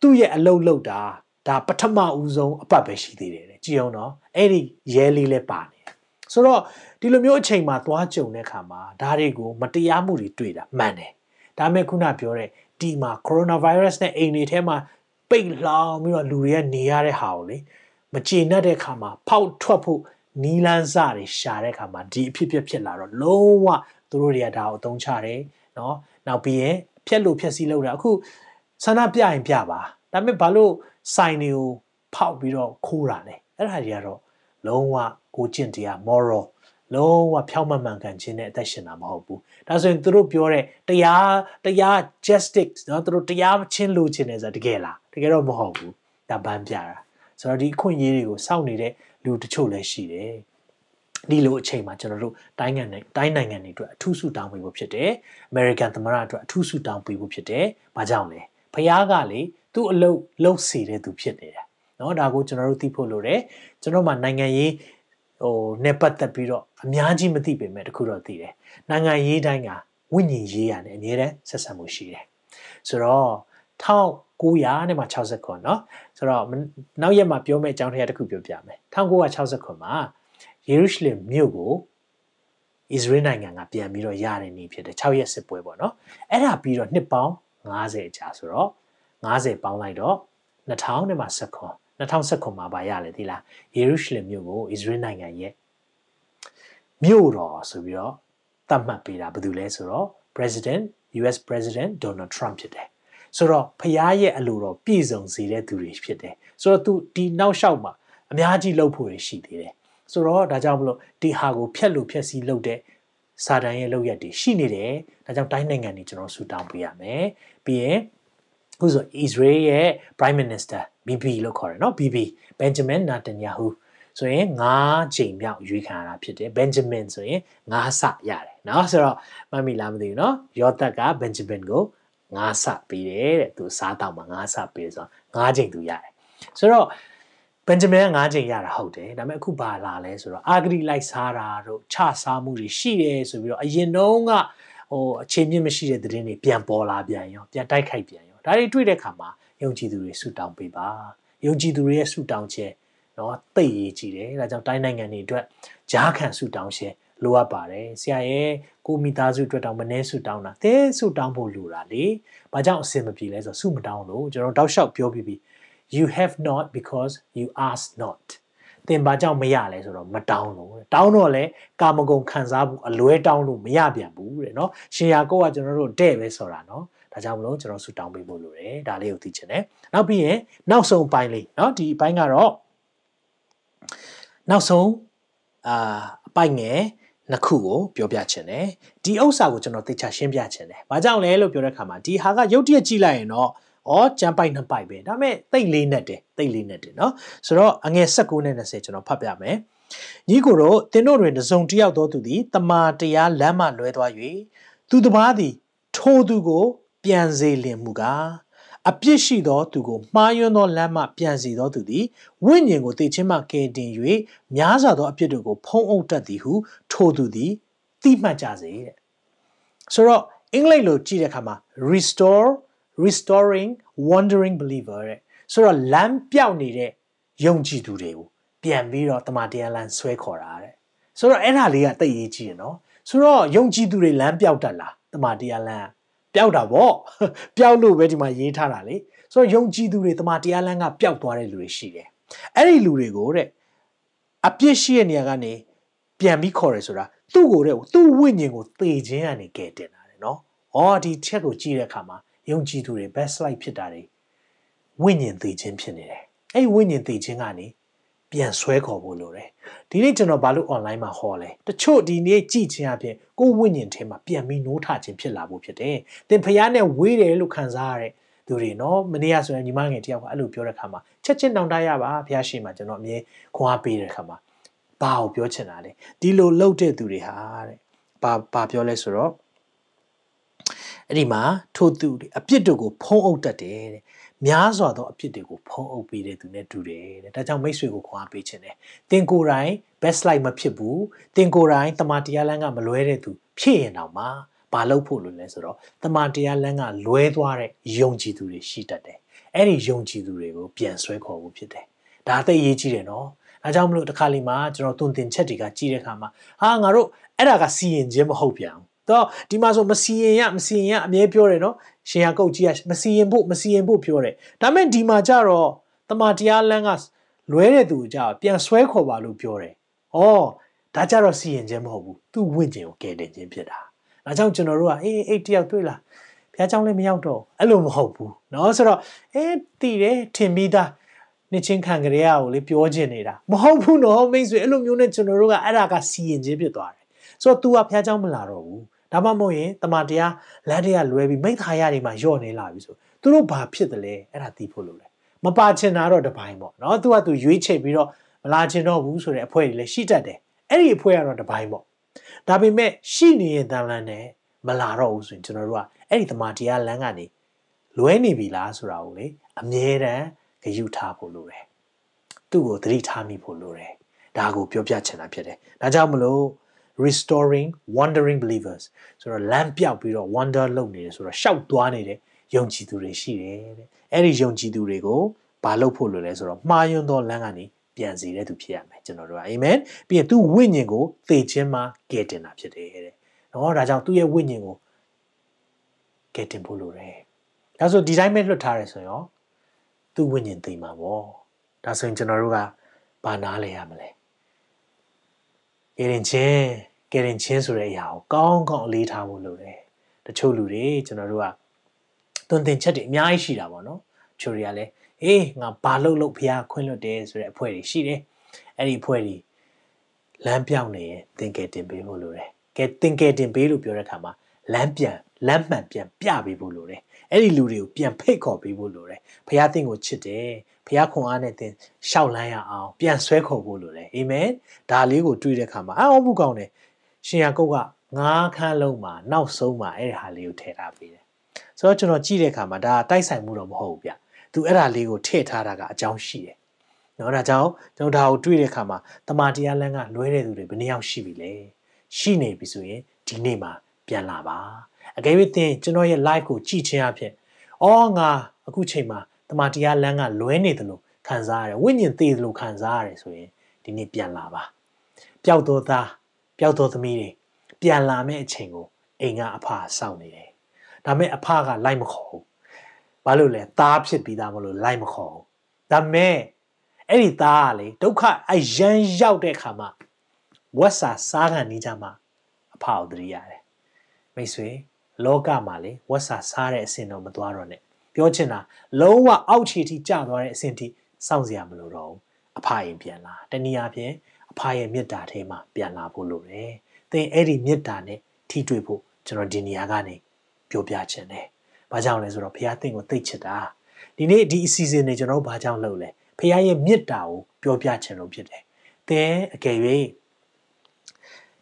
သူ့ရဲ့အလုပ်လုပ်တာဒါပထမဦးဆုံးအပတ်ပဲရှိသေးတယ်ကြည့်အောင်နော်အဲ့ဒီရဲလေးလည်းပါနေ ဆိုတော့ဒီလိုမျိုးအချိန်မှာသွားကြုံတဲ့အခါမှာဒါတွေကိုမတရားမှုတွေတွေ့တာမှန်တယ်ဒါမဲ့ခုနပြောတဲ့ဒီမှာ coronavirus နဲ့အိမ်တွေထဲမှာပိတ်လောင်ပြီးတော့လူတွေကနေရတဲ့ဟာကိုလေမကျေနပ်တဲ့အခါမှာဖောက်ထွက်ဖို့နီလန်းစတွေရှာတဲ့အခါမှာဒီအဖြစ်ဖြစ်ဖြစ်လာတော့လုံးဝသူတို့တွေကဒါကိုအသုံးချတယ်เนาะနောက်ပြီးရင်ဖြက်လို့ဖြက်စီးလို့တာအခုဆန္ဒပြရင်ပြပါဒါပေမဲ့ဘာလို့စိုင်တွေကိုဖောက်ပြီးတော့ခိုးတာလဲအဲ့ဒါတွေကတော့ လုံးဝကိုကျင့်တရား moral လုံးဝဖြောင့်မမှန်ကန်ခြင်းနဲ့အသက်ရှင်တာမဟုတ်ဘူးဒါဆိုရင်သူတို့ပြောတဲ့တရားတရား justice เนาะသူတို့တရားချင်းလိုချင်တယ်ဆိုတာတကယ်လားတကယ်တော့မဟုတ်ဘူးဒါဘန်းပြတာဆိုတော့ဒီအခွင့်အရေးတွေကိုစောင့်နေတဲ့လူတချို့လည်းရှိတယ်ဒီလိုအချိန်မှာကျွန်တော်တို့တိုင်းနိုင်ငံတိုင်းနိုင်ငံတွေအတွက်အထူးဆုတောင်းပေးဖို့ဖြစ်တယ်။ American သမ္မတအတွက်အထူးဆုတောင်းပေးဖို့ဖြစ်တယ်။ဘာကြောင့်လဲ။ဖခင်ကလေသူ့အလုပ်လုပ်စီတဲ့သူဖြစ်နေတယ် เนาะဒါကိုကျွန်တော်တို့သိဖို့လိုတယ်ကျွန်တော်မှနိုင်ငံရေးဟိုနဲ့ပတ်သက်ပြီးတော့အများကြီးမသိပေမဲ့တခုတော့သိတယ်နိုင်ငံရေးတိုင်းကဝိညာဉ်ရေးရတယ်အများနဲ့ဆက်ဆံမှုရှိတယ်ဆိုတော့1900နဲ့မှ60ခွန်เนาะဆိုတော့နောက်ရက်မှာပြောမယ့်အကြောင်းတရားတစ်ခုပြောပြမယ်1960ခွန်မှာယေရုရှလင်မြို့ကိုဣသရေလနိုင်ငံကပြန်ပြီးတော့ရတဲ့နေ့ဖြစ်တယ်6ရက်စစ်ပွဲပေါ့နော်အဲ့ဒါပြီးတော့နှစ်ပေါင်း90ကြာဆိုတော့90ပေါင်းလိုက်တော့2000နဲ့မှ10ခွန် 2019မှာပါရလေဒီလားယေရုရှလင်မြို့ကိုဣသရေလနိုင်ငံရဲ့မြို့တော်ဆိုပြီးတော့သတ်မှတ်ပေးတာဘာလို့လဲဆိုတော့ President US President Donald Trump ဖြစ်တယ်ဆိုတော့ဖျားရဲ့အလိုတော်ပြည့်စုံစေတဲ့သူတွေဖြစ်တယ်ဆိုတော့သူဒီနောက်လျှောက်မှာအများကြီးလှုပ်ဖို့ရှိသေးတယ်ဆိုတော့ဒါကြောင့်မလို့ဒီဟာကိုဖျက်လို့ဖျက်စီးလုပ်တဲ့စာတန်ရဲ့လုပ်ရက်တွေရှိနေတယ်ဒါကြောင့်တိုင်းနိုင်ငံတွေကျွန်တော်ဆူတောင်းပေးရမယ်ပြီးရင်ခုဆို Israel ရဲ့ Prime Minister BB လို့ခေါ်တယ်နော် BB Benjamin Netanyahu ဆိုရင်9ချိန်မြောက်ရွေးခံရတာဖြစ်တယ် Benjamin ဆိုရင်9ဆရတယ်နော်ဆိုတော့မှတ်မိလားမသိဘူးနော်ယောသက်က Benjamin ကို9ဆပေးတယ်တဲ့သူစားတောက်မှာ9ဆပေးဆိုတော့9ချိန်သူရတယ်ဆိုတော့ဘန်ဂျမင်က9ချိန်ရတာဟုတ်တယ်ဒါပေမဲ့အခုဘာလာလဲဆိုတော့အာဂရီလိုက်စားတာတို့ခြစားမှုတွေရှိတယ်ဆိုပြီးတော့အရင်တုန်းကဟိုအခြေမြင့်မရှိတဲ့သတင်းတွေပြန်ပေါ်လာပြန်ရောပြန်တိုက်ခိုက်ပြန်ရောဒါတွေတွေ့တဲ့ခါမှာ ယုံကြည်သူတွေဆူတောင်းပေးပါယုံကြည်သူတွေရဲ့ဆူတောင်းခြင်းနော်သိရေးကြည့်တယ်ဒါကြောင့်တိုင်းနိုင်ငံတွေအတွက်ဂျားခံဆူတောင်းခြင်းလိုအပ်ပါတယ်ဆရာရဲ့ကိုမိသားစုအတွက်တောင်မနှဲဆူတောင်းတာတဲဆူတောင်းဖို့လိုတာလေဘာကြောင့်အဆင်မပြေလဲဆိုတော့ဆူမတောင်းလို့ကျွန်တော်တောက်လျှောက်ပြောပြီးပြီ you have not because you ask not သင်ဘာကြောင့်မရလဲဆိုတော့မတောင်းလို့တောင်းတော့လဲကာမဂုဏ်ခံစားမှုအလွဲတောင်းလို့မရပြန်ဘူးတဲ့နော်ရှင်ယာကိုကကျွန်တော်တို့တဲ့ပဲဆိုတာနော် ဒါကြောင့်မလို့ကျွန်တော်ဆူတောင်းပေးဖို့လိုတယ်ဒါလေးကိုသိချင်တယ်နောက်ပြီးရင်နောက်ဆုံးပိုင်းလေးเนาะဒီအပိုင်းကတော့နောက်ဆုံးအာအပိုင်းငယ်နှစ်ခုကိုပြောပြချင်တယ်ဒီဥစ္စာကိုကျွန်တော်သိချရှင်းပြချင်တယ်ဘာကြောင့်လဲလို့ပြောတဲ့အခါမှာဒီဟာကရုပ်တရက်ကြည့်လိုက်ရင်တော့ဩကျမ်းပိုက်နှစ်ပိုက်ပဲဒါပေမဲ့တိတ်လေးနဲ့တယ်တိတ်လေးနဲ့တယ်เนาะဆိုတော့အငယ်16နဲ့20ကျွန်တော်ဖတ်ပြမယ် ညီကိုတို့သင်တို့တွင်တစုံတစ်ယောက်သောသူသည်တမာတရားလမ်းမှလွဲသွား၍သူတစ်ပါးသည်ထိုသူကို ပြန်စေလင်မူကားအပြစ်ရှိသောသူကိုမှားယွင်းသောလမ်းမှပြန်စီသောသူသည်ဝိညာဉ်ကိုသိချင်းမှကယ်တင်၍များစွာသောအပြစ်တို့ကိုဖုံးအုပ်တတ်သည်ဟုထိုသူသည်သိမှတ်ကြစေတဲ့ဆိုတော့အင်္ဂလိပ်လိုကြည့်တဲ့အခါမှာ restore restoring wandering believer တဲ့ဆိုတော့လမ်းပြောက်နေတဲ့ယုံကြည်သူတွေကိုပြန်ပြီးတော့တမန်တရားလမ်းဆွဲခေါ်တာတဲ့ဆိုတော့အဲ့ဒါလေးကတိတ်ရေးကြည့်ရနော်ဆိုတော့ယုံကြည်သူတွေလမ်းပြောက်တတ်လားတမန်တရားလမ်း ပျောက်တာပေါ့ပျောက်လို့ပဲဒီမှာရေးထားတာလေဆိုတော့ယုံကြည်သူတွေတမန်တရားလမ်းကပျောက်သွားတဲ့လူတွေရှိတယ်အဲ့ဒီလူတွေကိုတဲ့အပြစ်ရှိတဲ့နေရာကနေပြန်ပြီးခေါ်ရဲဆိုတာသူ့ကိုတဲ့သူ့ဝိညာဉ်ကိုသေခြင်းကနေကယ်တင်တာတယ်နော်။အော်ဒီချက်ကိုကြည့်တဲ့အခါမှာယုံကြည်သူတွေ best life ဖြစ်တာတွေဝိညာဉ်သေခြင်းဖြစ်နေတယ်။အဲ့ဒီဝိညာဉ်သေခြင်းကနေ ပြန်ဆွဲခေါ်ဖို့လိုတယ်။ဒီနေ့ကျွန်တော်ဘာလို့ online မှာဟောလဲ။တချို့ဒီနေ့ကြည့်ခြင်းအပြင်ကိုယ်ဝိညာဉ်ထဲမှာပြန်ပြီးနိုးထခြင်းဖြစ်လာဖို့ဖြစ်တယ်။သင်ဖျားနဲ့ဝေးတယ်လို့ခံစားရတဲ့သူတွေနော်မနေ့ကဆိုရင်ညီမငယ်တယောက်ကအဲ့လိုပြောတဲ့ခါမှာချက်ချင်းတောင်းတရပါဘုရားရှိခိုးမှာကျွန်တော်အမြဲခွန်အားပေးတဲ့ခါမှာဘာကိုပြောချင်တာလဲဒီလိုလှုပ်တဲ့သူတွေဟာတဲ့ဘာဘာပြောလဲဆိုတော့အဲ့ဒီမှာထိုသူတွေအပြစ်တို့ကိုဖုံးအုပ်တတ်တယ်တဲ့ များစွာသောအဖြစ်တွေကိုဖုံးအုပ်ပေးတဲ့သူနဲ့တူတယ်တဲ့ဒါကြောင့်မိတ်ဆွေကိုခွာပေးခြင်းတယ်တင်ကိုယ်တိုင် best life မဖြစ်ဘူးတင်ကိုယ်တိုင်တမန်တရားလမ်းကမလွဲတဲ့သူဖြစ်ရင်တော့မှဘာလုပ်ဖို့လို့လဲဆိုတော့တမန်တရားလမ်းကလွဲသွားတဲ့ယုံကြည်သူတွေရှိတတ်တယ်အဲ့ဒီယုံကြည်သူတွေကိုပြန်ဆွဲခေါ်ဖို့ဖြစ်တယ်ဒါအသိရေးကြီးတယ်နော်ဒါကြောင့်မလို့တစ်ခါလီမှာကျွန်တော်တွင်တင်ချက်တွေကကြီးတဲ့ခါမှာဟာငါတို့အဲ့ဒါကစီရင်ခြင်းမဟုတ်ပြန်ဘူးတော့ဒီမှာဆိုမစီရင်ရမစီရင်ရအမြဲပြောတယ်နော် ရှင်ရကုတ်ကြီးကမစီရင်ဖို့မစီရင်ဖို့ပြောတယ်ဒါမဲ့ဒီမှာကြတော့တမန်တရားလမ်းကလွဲတဲ့သူကြပြန်ဆွဲခေါ်ပါလို့ပြောတယ်ဩဒါကြတော့စီရင်ခြင်းမဟုတ်ဘူးသူ့ဝင့်ကျင်ကိုကယ်တင်ခြင်းဖြစ်တာဒါကြောင့်ကျွန်တော်တို့ကအေးအေးတယောက်တွေ့လားဘုရားเจ้าလည်းမရောက်တော့အဲ့လိုမဟုတ်ဘူးเนาะဆိုတော့အေးတည်တယ်ထင်ပြီးသားနှစ်ချင်းခံကြရအောင်လေပြောချင်နေတာမဟုတ်ဘူးနော်မိတ်ဆွေအဲ့လိုမျိုးနဲ့ကျွန်တော်တို့ကအဲ့ဒါကစီရင်ခြင်းဖြစ်သွားတယ်ဆိုတော့ तू ကဘုရားเจ้าမလာတော့ဘူး ဒါမှမဟုတ်ရင်တမန်တရားလမ်းတရားလွဲပြီးမိခါရတွေမှာညော့နေလာပြီဆိုသူတို့ဘာဖြစ်တယ်လဲအဲ့ဒါသိဖို့လိုတယ်မပါချင်တာတော့တပိုင်းပေါ့နော်သူကသူရွေးချယ်ပြီးတော့မလာချင်တော့ဘူးဆိုတဲ့အဖွဲ့တွေလည်းရှိတတ်တယ်အဲ့ဒီအဖွဲ့ကတော့တပိုင်းပေါ့ဒါပေမဲ့ရှိနေတဲ့တန်လန်းနဲ့မလာတော့ဘူးဆိုရင်ကျွန်တော်တို့ကအဲ့ဒီတမန်တရားလမ်းကနေလွဲနေပြီလားဆိုတာကိုလေအမြဲတမ်းဂရုထားဖို့လိုတယ်သူ့ကိုသတိထားမိဖို့လိုတယ်ဒါကိုပြောပြချင်တာဖြစ်တယ်ဒါကြောင့်မလို့ restoring wandering believers ဆိုတော့လမ်းပြောက်ပြီးတော့ wander လုပ်နေတယ်ဆိုတော့ရှောက်သွားနေတဲ့ယုံကြည်သူတွေရှိတယ်တဲ့အဲ့ဒီယုံကြည်သူတွေကိုဘာလုပ်ဖို့လိုလဲဆိုတော့မှားယွင်းသောလမ်းကနေပြန်စီတဲ့သူဖြစ်ရမယ်ကျွန်တော်တို့ကအာမင်ပြီးရင်သူ့ဝိညာဉ်ကိုသေခြင်းမှာကယ်တင်တာဖြစ်တယ်တဲ့နော်ဒါကြောင့်သူ့ရဲ့ဝိညာဉ်ကိုကယ်တင်ဖို့လိုတယ်ဒါဆိုဒီတိုင်းပဲလွတ်ထားရဲဆိုရောသူ့ဝိညာဉ်သိမှာပေါ့ဒါဆိုရင်ကျွန်တော်တို့ကဘာနားလဲရမလဲ ကယ်တင်ခြင်းကယ်တင်ခြင်းဆိုတဲ့အရာကိုကောင်းကောင်းအလေးထားဖို့လိုတယ်တချို့လူတွေကျွန်တော်တို့ကသွန်သင်ချက်တွေအများကြီးရှိတာပေါ့နော်ချိုတွေကလည်းအေးငါဘာလုပ်လို့ဖះခွင့်လွတ်တယ်ဆိုတဲ့အဖွဲ့တွေရှိတယ်အဲ့ဒီအဖွဲ့တွေလမ်းပြောင်းနေရင်သင်ကယ်တင်ပေးဖို့လိုတယ်ကဲသင်ကယ်တင်ပေးလို့ပြောတဲ့အခါမှာလမ်းပြန်လမ်းမှန်ပြန်ပြပေးဖို့လိုတယ်အဲ့ဒီလူတွေကိုပြန်ဖိတ်ခေါ်ပေးဖို့လိုတယ်ဖះသင်ကိုချစ်တယ် ဖះခွန်အားနဲ့သင်ရှောက်လန်းရအောင်ပြန်ဆွဲခေါ်ဖို့လိုတယ်အာမင်ဒါလေးကိုတွေးတဲ့အခါမှာအော်ဘူးကောင်းတယ်ရှင်ယာကုတ်ကငါးခန်းလုံးမှာနောက်ဆုံးမှာအဲ့ဒီဟာလေးကိုထည့်ထားပေးတယ်ဆိုတော့ကျွန်တော်ကြည့်တဲ့အခါမှာဒါတိုက်ဆိုင်မှုတော့မဟုတ်ဘူးဗျသူအဲ့ဒါလေးကိုထည့်ထားတာကအကြောင်းရှိတယ်နော်ဒါကြောင့်ကျွန်တော်ဒါကိုတွေးတဲ့အခါမှာတမာတရားလမ်းကလွဲတဲ့သူတွေဘယ်နှယောက်ရှိပြီလဲရှိနေပြီဆိုရင်ဒီနေ့မှာပြန်လာပါအကယ်၍သင်ကျွန်တော်ရဲ့ live ကိုကြည့်ခြင်းအဖြစ်အော်ငါအခုချိန်မှာ တမန်တရားလမ်းကလွဲနေတယ်လို့ခံစားရတယ်ဝိညာဉ်သေးတယ်လို့ခံစားရတယ်ဆိုရင်ဒီနေ့ပြန်လာပါပျောက်တော်သားပျောက်တော်သမီးတွေပြန်လာမယ့်အချိန်ကိုအိမ်ကအဖစောင့်နေတယ်ဒါမဲ့အဖကလိုက်မခေါ်ဘူးဘာလို့လဲသားဖြစ်ပြီးသားမလို့လိုက်မခေါ်ဘူးဒါမဲ့အဲ့ဒီသားကလေဒုက္ခအရန်ရောက်တဲ့ခါမှာဝက်စာစားခံနေကြမှာအဖကိုတရိရတယ်မိတ်ဆွေလောကမှာလေဝက်စာစားတဲ့အဆင့်တော့မသွားတော့နဲ့ ပြောချင်တာလုံးဝအောက်ခြေထိကျသွားတဲ့အဆင့်ထိစောင့်စရာမလိုတော့ဘူးအဖရင်ပြန်လာတနည်းအားဖြင့်အဖရဲ့မေတ္တာထဲမှာပြန်လာဖို့လိုတယ်သင်အဲ့ဒီမေတ္တာနဲ့ထိတွေ့ဖို့ကျွန်တော်ဒီနေရာကနေပြောပြချင်တယ်ဘာကြောင့်လဲဆိုတော့ဘုရားသင်ကိုသိချစ်တာဒီနေ့ဒီအစီအစဉ်တွေကျွန်တော်ဘာကြောင့်လုပ်လဲဘုရားရဲ့မေတ္တာကိုပြောပြချင်လို့ဖြစ်တယ်သင်အကယ်၍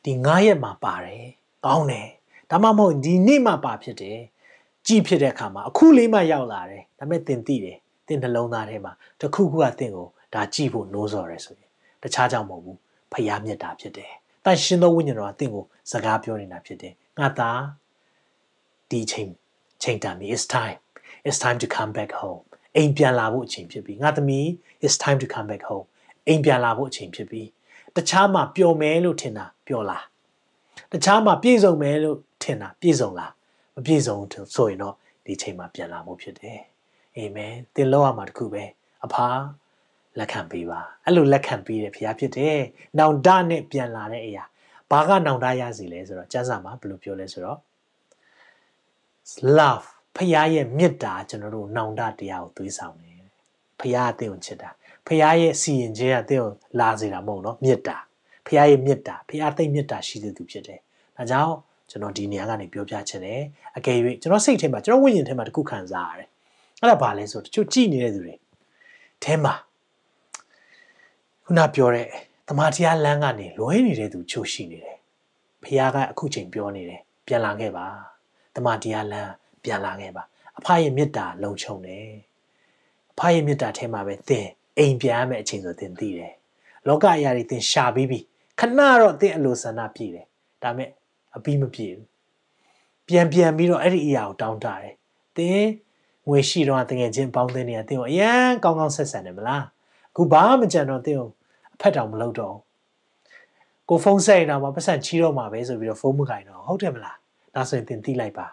ဒီ9ရက်မှာပါတယ်ကောင်းတယ်ဒါမှမဟုတ်ဒီနေ့မှပါဖြစ်တယ် ကြည်ဖြစ်တဲ့အခါမှာအခုလေးမှရောက်လာတယ်ဒါပေမဲ့သင်သိတယ်သင်နှလုံးသားထဲမှာတခုခုကသင်ကိုဒါကြည်ဖို့နိုးစော်ရဲဆိုရင်တခြားကြောင့်မဟုတ်ဘူးဖျားမြတ်တာဖြစ်တယ်။တန်ရှင်သောဝိညာဉ်တော်ကသင်ကိုစကားပြောနေတာဖြစ်တယ်။ငါသားဒီချိန်ချိန်တန်ပြီ it's time it's time to come back home အိမ်ပြန်လာဖို့အချိန်ဖြစ်ပြီငါသမီး it's time to come back home အိမ်ပြန်လာဖို့အချိန်ဖြစ်ပြီတခြားမှာပျော်မဲလို့ထင်တာပျော်လားတခြားမှာပြည့်စုံမဲလို့ထင်တာပြည့်စုံလား မပြည့်စုံဆိုရင်တော့ဒီချိန်မှာပြန်လာဖို့ဖြစ်တယ်အာမင်သင်လောက်ရမှာတခုပဲအဖာလက်ခံပေးပါအဲ့လိုလက်ခံပေးတယ်ဖခင်ဖြစ်တယ်နောင်တနဲ့ပြန်လာတဲ့အရာဘာကနောင်တရစီလဲဆိုတော့ကျမ်းစာမှာဘယ်လိုပြောလဲဆိုတော့ love ဖခင်ရဲ့မေတ္တာကျွန်တော်တို့နောင်တတရားကိုသွေးဆောင်တယ်ဖခင်အသင်ကိုချစ်တာဖခင်ရဲ့စီရင်ခြင်းအသင်ကိုလာစေတာမဟုတ်နော်မေတ္တာဖခင်ရဲ့မေတ္တာဖခင်သိမေတ္တာရှိတဲ့သူဖြစ်တယ်ဒါကြောင့် ကျွန်တော်ဒီနေရာကနေပြောပြချင်တယ်အကယ်၍ကျွန်တော်စိတ်ထဲမှာကျွန်တော်ဝိညာဉ်ထဲမှာတခုခံစားရတယ်အဲ့ဒါဘာလဲဆိုတော့တချို့ကြည်နေတဲ့သူတွေထဲမှာခုနပြောတဲ့တမန်တရားလမ်းကနေလွဲနေတဲ့သူချို့ရှိနေတယ်ဖခင်ကအခုချိန်ပြောနေတယ်ပြန်လာခဲ့ပါတမန်တရားလမ်းပြန်လာခဲ့ပါအဖရဲ့မေတ္တာလုံခြုံတယ်အဖရဲ့မေတ္တာထဲမှာပဲသင်အိမ်ပြန်ရမယ့်အချိန်ဆိုသင်သိတယ်လောကအရာတွေသင်ရှာပြီးပြီခဏတော့သင်အလိုဆန္ဒပြည့်တယ်ဒါပေမဲ့ အပြီးမပြည့်ဘူးပြန်ပြန်ပြီးတော့အဲ့ဒီအရာကိုတောင်းတတယ်သင်ငွေရှိတော့တကယ်ချင်းပေါင်းတဲ့နေရာသင်ကိုအရန်ကောင်းကောင်းဆက်ဆံတယ်မလားအခုဘာမှမကြံတော့သင်ကိုအဖက်တောင်မလုပ်တော့ကိုဖုန်းဆက်ရင်တော့ပတ်စံချီးတော့မှာပဲဆိုပြီးတော့ဖုန်းမကင်တော့ဟုတ်တယ်မလားဒါဆိုရင်သင်သိလိုက်ပါ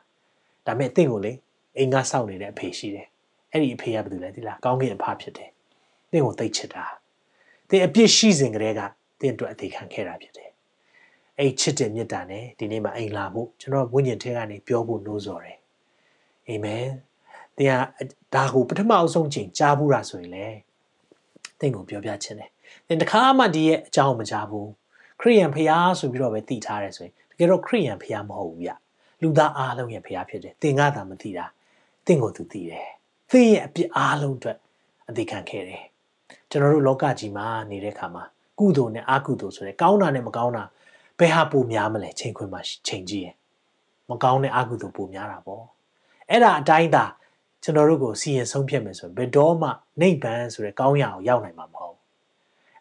ဒါပေမဲ့တင့်ကိုလေအိမ်ကစောင့်နေတဲ့အဖေရှိတယ်အဲ့ဒီအဖေကဘာလုပ်လဲဒီလားကောင်းကင်အဖဖြစ်တယ်တင့်ကိုသိချစ်တာတင်အပြစ်ရှိစဉ်ကတည်းကတင်အတွက်အသေးခံခဲ့တာဖြစ်တယ် အဲ့ချစ်တဲ့မေတ္တာနဲ့ဒီနေ့မှာအိမ်လာဖို့ကျွန်တော်ဝိညာဉ်ထဲကနေပြောဖို့နှိုးဆော်တယ်အာမင်တင်ကဒါကိုပထမအဆုံးချိန်ကြားဘူးတာဆိုရင်လေတင့်ကိုပြောပြခြင်းတယ်တင်တခါမှဒီရဲ့အကြောင်းမကြားဘူးခရိယန်ဖျားဆိုပြီးတော့ပဲတည်ထားတယ်ဆိုရင်တကယ်တော့ခရိယန်ဖျားမဟုတ်ဘူးဗျလူသားအားလုံးရဲ့ဖျားဖြစ်တယ်သင်ကသာမသိတာသင်ကိုသူသိတယ်သင်ရဲ့အပြစ်အားလုံးအတွက်အသေးခံခဲ့တယ်ကျွန်တော်တို့လောကကြီးမှာနေတဲ့ခါမှာကုသိုလ်နဲ့အကုသိုလ်ဆိုတဲ့ကောင်းတာနဲ့မကောင်းတာ ဘယ်ဟာပိုများမလဲချိန်ခွင်မှာချိန်ကြည့်ရင်မကောင်းတဲ့အကုသိုလ်ပိုများတာပေါ့အဲ့ဒါအတိုင်းသာကျွန်တော်တို့ကိုစီရင်ဆုံးဖြတ်မယ်ဆိုရင်ဘယ်တော့မှနိဗ္ဗာန်ဆိုတဲ့ကောင်းရာကိုရောက်နိုင်မှာမဟုတ်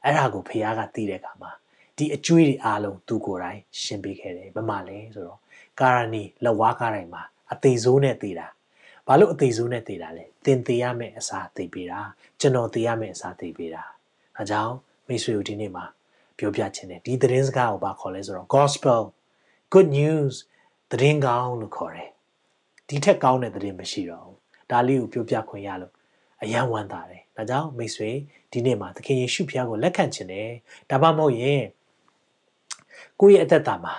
အဲ့ဒါကိုဖခင်ကသိတဲ့အခါမှာဒီအကျွေးတွေအားလုံးသူကိုယ်တိုင်ရှင်းပေးခဲ့တယ်ဘယ်မှာလဲဆိုတော့ကာရဏီလက်ဝါးကားတိုင်းမှာအသေးစိုးနဲ့သေးတာဘာလို့အသေးစိုးနဲ့သေးတာလဲသင်သေးရမယ့်အစားသေးပေးတာကျွန်တော်သေးရမယ့်အစားသေးပေးတာအဲကြောင့်မိတ်ဆွေတို့ဒီနေ့မှာ ပြောပြခြင်းတယ်ဒီသတင်းစကားကိုဘာခေါ်လဲဆိုတော့ gospel good news သတင်းကောင်းလို့ခေါ်တယ်ဒီထက်ကောင်းတဲ့သတင်းမရှိတော့ဘူးဒါလေးကိုပြောပြခွင့်ရလို့အယံဝမ်းသာတယ်ဒါကြောင့်မိတ်ဆွေဒီနေ့မှာသခင်ယေရှုဖခင်ကိုလက်ခံခြင်းတယ်ဒါမှမဟုတ်ရင်ကိုယ့်ရဲ့အသက်တာမှာ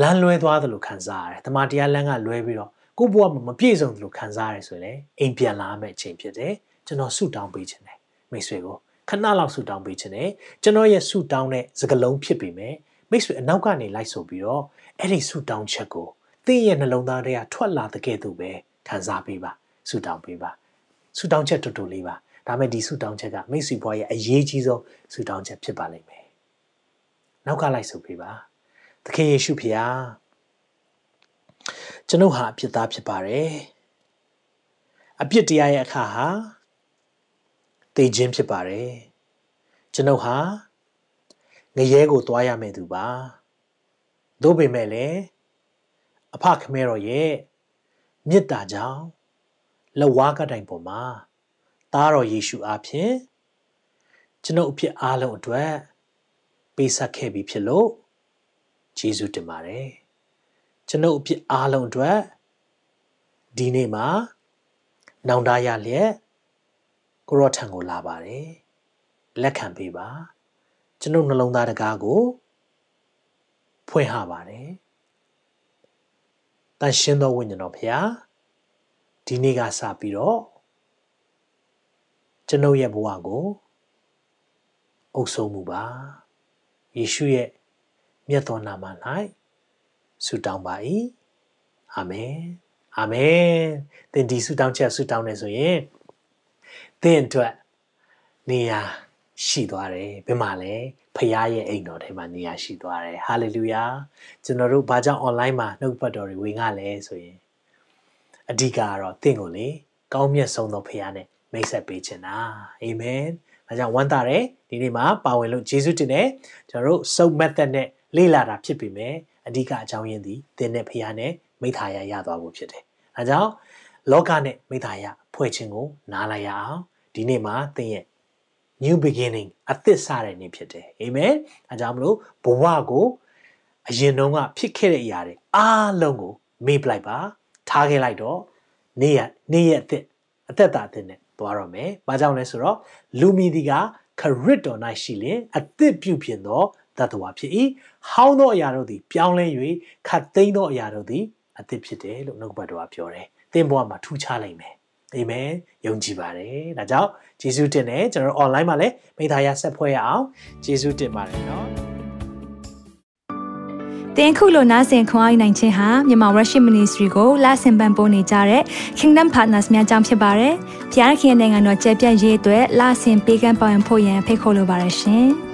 လမ်းလွဲသွားတယ်လို့ခံစားရတယ်။တမန်တရားလမ်းကလွဲပြီးတော့ကိုယ့်ဘဝမှာမပြည့်စုံတယ်လို့ခံစားရတယ်ဆိုရင်အိမ်ပြန်လာမယ့်အချိန်ဖြစ်တယ်။ကျွန်တော်ဆုတောင်းပေးခြင်းတယ်မိတ်ဆွေကို ခဏလောက်ဆုတောင်းပေးခြင်းတယ်။ကျွန်တော်ရဲ့ဆုတောင်းတဲ့စကလုံးဖြစ်ပေမဲ့မိတ်ဆွေအနောက်ကနေလိုက်ဆိုပြီးတော့အဲ့ဒီဆုတောင်းချက်ကိုသင်ရဲ့နှလုံးသားထဲကထွက်လာတဲ့ကဲ့သို့ပဲခံစားပေးပါဆုတောင်းပေးပါဆုတောင်းချက်တူတူလေးပါဒါမဲ့ဒီဆုတောင်းချက်ကမိတ်ဆွေဘွားရဲ့အရေးကြီးဆုံးဆုတောင်းချက်ဖြစ်ပါလိမ့်မယ်။နောက်ကလိုက်ဆိုပေးပါ။သခင်ယေရှုဖျားကျွန်ုပ်ဟာအပြစ်သားဖြစ်ပါတယ်အပြစ်တရားရဲ့အခါဟာ တေခြင်းဖြစ်ပါတယ်ကျွန်ုပ်ဟာငရဲကိုသွားရမယ့်သူပါသို့ပေမဲ့လည်းအဖခမဲတော်ရဲ့မေတ္တာကြောင့်လက်ဝါးကတိုင်ပေါ်မှာသားတော်ယေရှုအားဖြင့်ကျွန်ုပ်အဖြစ်အားလုံးအတွက်ပေးဆက်ခဲ့ပြီးဖြစ်လို့ကျေးဇူးတင်ပါတယ်ကျွန်ုပ်အဖြစ်အားလုံးအတွက်ဒီနေ့မှာနောင်တရလျက် ကိုရောထံကိုလာပါတယ်လက်ခံပေးပါကျွန်ုပ်နှလုံးသားတကားကိုဖွင့်ဟပါတယ်တန်ရှင်းသောဝိညာဉ်တော်ဖျားဒီနေ့ကစပြီးတော့ကျွန်ုပ်ရဲ့ဘဝကိုအုပ်ဆုံးမှုပါယေရှုရဲ့မြတ်သောနာမ၌ဆုတောင်းပါ၏အာမင်အာမင်သင်ဒီဆုတောင်းချက်ဆုတောင်းနေဆိုရင် သင်အတွက်နေရာရှိသွားတယ်ဘယ်မှာလဲဖခင်ရဲ့အိမ်တော်ထဲမှာနေရာရှိသွားတယ်ဟာလေလုယာကျွန်တော်တို့ဘာကြောင့် online မှာနှုတ်ပတ်တော်တွေဝင်ရလဲဆိုရင်အဓိကကတော့တင့်ကိုလေကောင်းမြတ်ဆုံးသောဖခင်နဲ့မိတ်ဆက်ပေးချင်တာအာမင်ဒါကြောင့်ဝမ်းသာတယ်ဒီနေ့မှာပါဝင်လို့ယေရှုတင်တယ်ကျွန်တော်တို့ soap method နဲ့လေ့လာတာဖြစ်ပြီမယ်အဓိကအကြောင်းရင်းဒီသင်နဲ့ဖခင်နဲ့မိသားရရသွားဖို့ဖြစ်တယ်ဒါကြောင့်လောကနဲ့မိသားရဖွဲ့ခြင်းကိုနားလိုက်ရအောင် ဒီနေ့မှာသင်ရဲ့ new beginning အသစ်စတဲ့နေ့ဖြစ်တယ်အာမင်အဲကြောင့်မလို့ဘဝကိုအရင်တုန်းကဖြစ်ခဲ့တဲ့အရာတွေအားလုံးကိုမေ့ပလိုက်ပါထားခဲ့လိုက်တော့နေ့ရက်နေ့ရက်အသစ်အသက်တာအသစ်နဲ့သွားတော့မယ်။ဘာကြောင့်လဲဆိုတော့လူမီဒီကခရစ်တော်၌ရှိလင်အသစ်ပြုပြင်သောတတ္တဝါဖြစ်၏။ဟောင်းသောအရာတို့သည်ပြောင်းလဲ၍ခတ်သိမ်းသောအရာတို့သည်အသစ်ဖြစ်တယ်လို့နှုတ်ဘတ်တော်ကပြောတယ်။သင်ဘဝမှာထူးခြားနိုင်မယ်။ အာမင်ယုံကြည်ပါတယ်။ဒါကြောင့်ဂျေဇုတင်တယ်ကျွန်တော် online မှာလည်းမိသားရဆက်ဖွဲ့ရအောင်ဂျေဇုတင်ပါတယ်နော်။တင်ခုလိုနာဆင်ခွန်အားနိုင်ခြင်းဟာမြန်မာ Worship Ministry ကိုလာဆင်ပန်ပိုးနေကြတဲ့ Kingdom Partners များအကြောင်းဖြစ်ပါတယ်။ဖျားခင်နိုင်ငံတော်ကျယ်ပြန့်ရေးအတွက်လာဆင်ပေးကမ်းပောင်းဖို့ရန်ဖိတ်ခေါ်လိုပါတယ်ရှင်။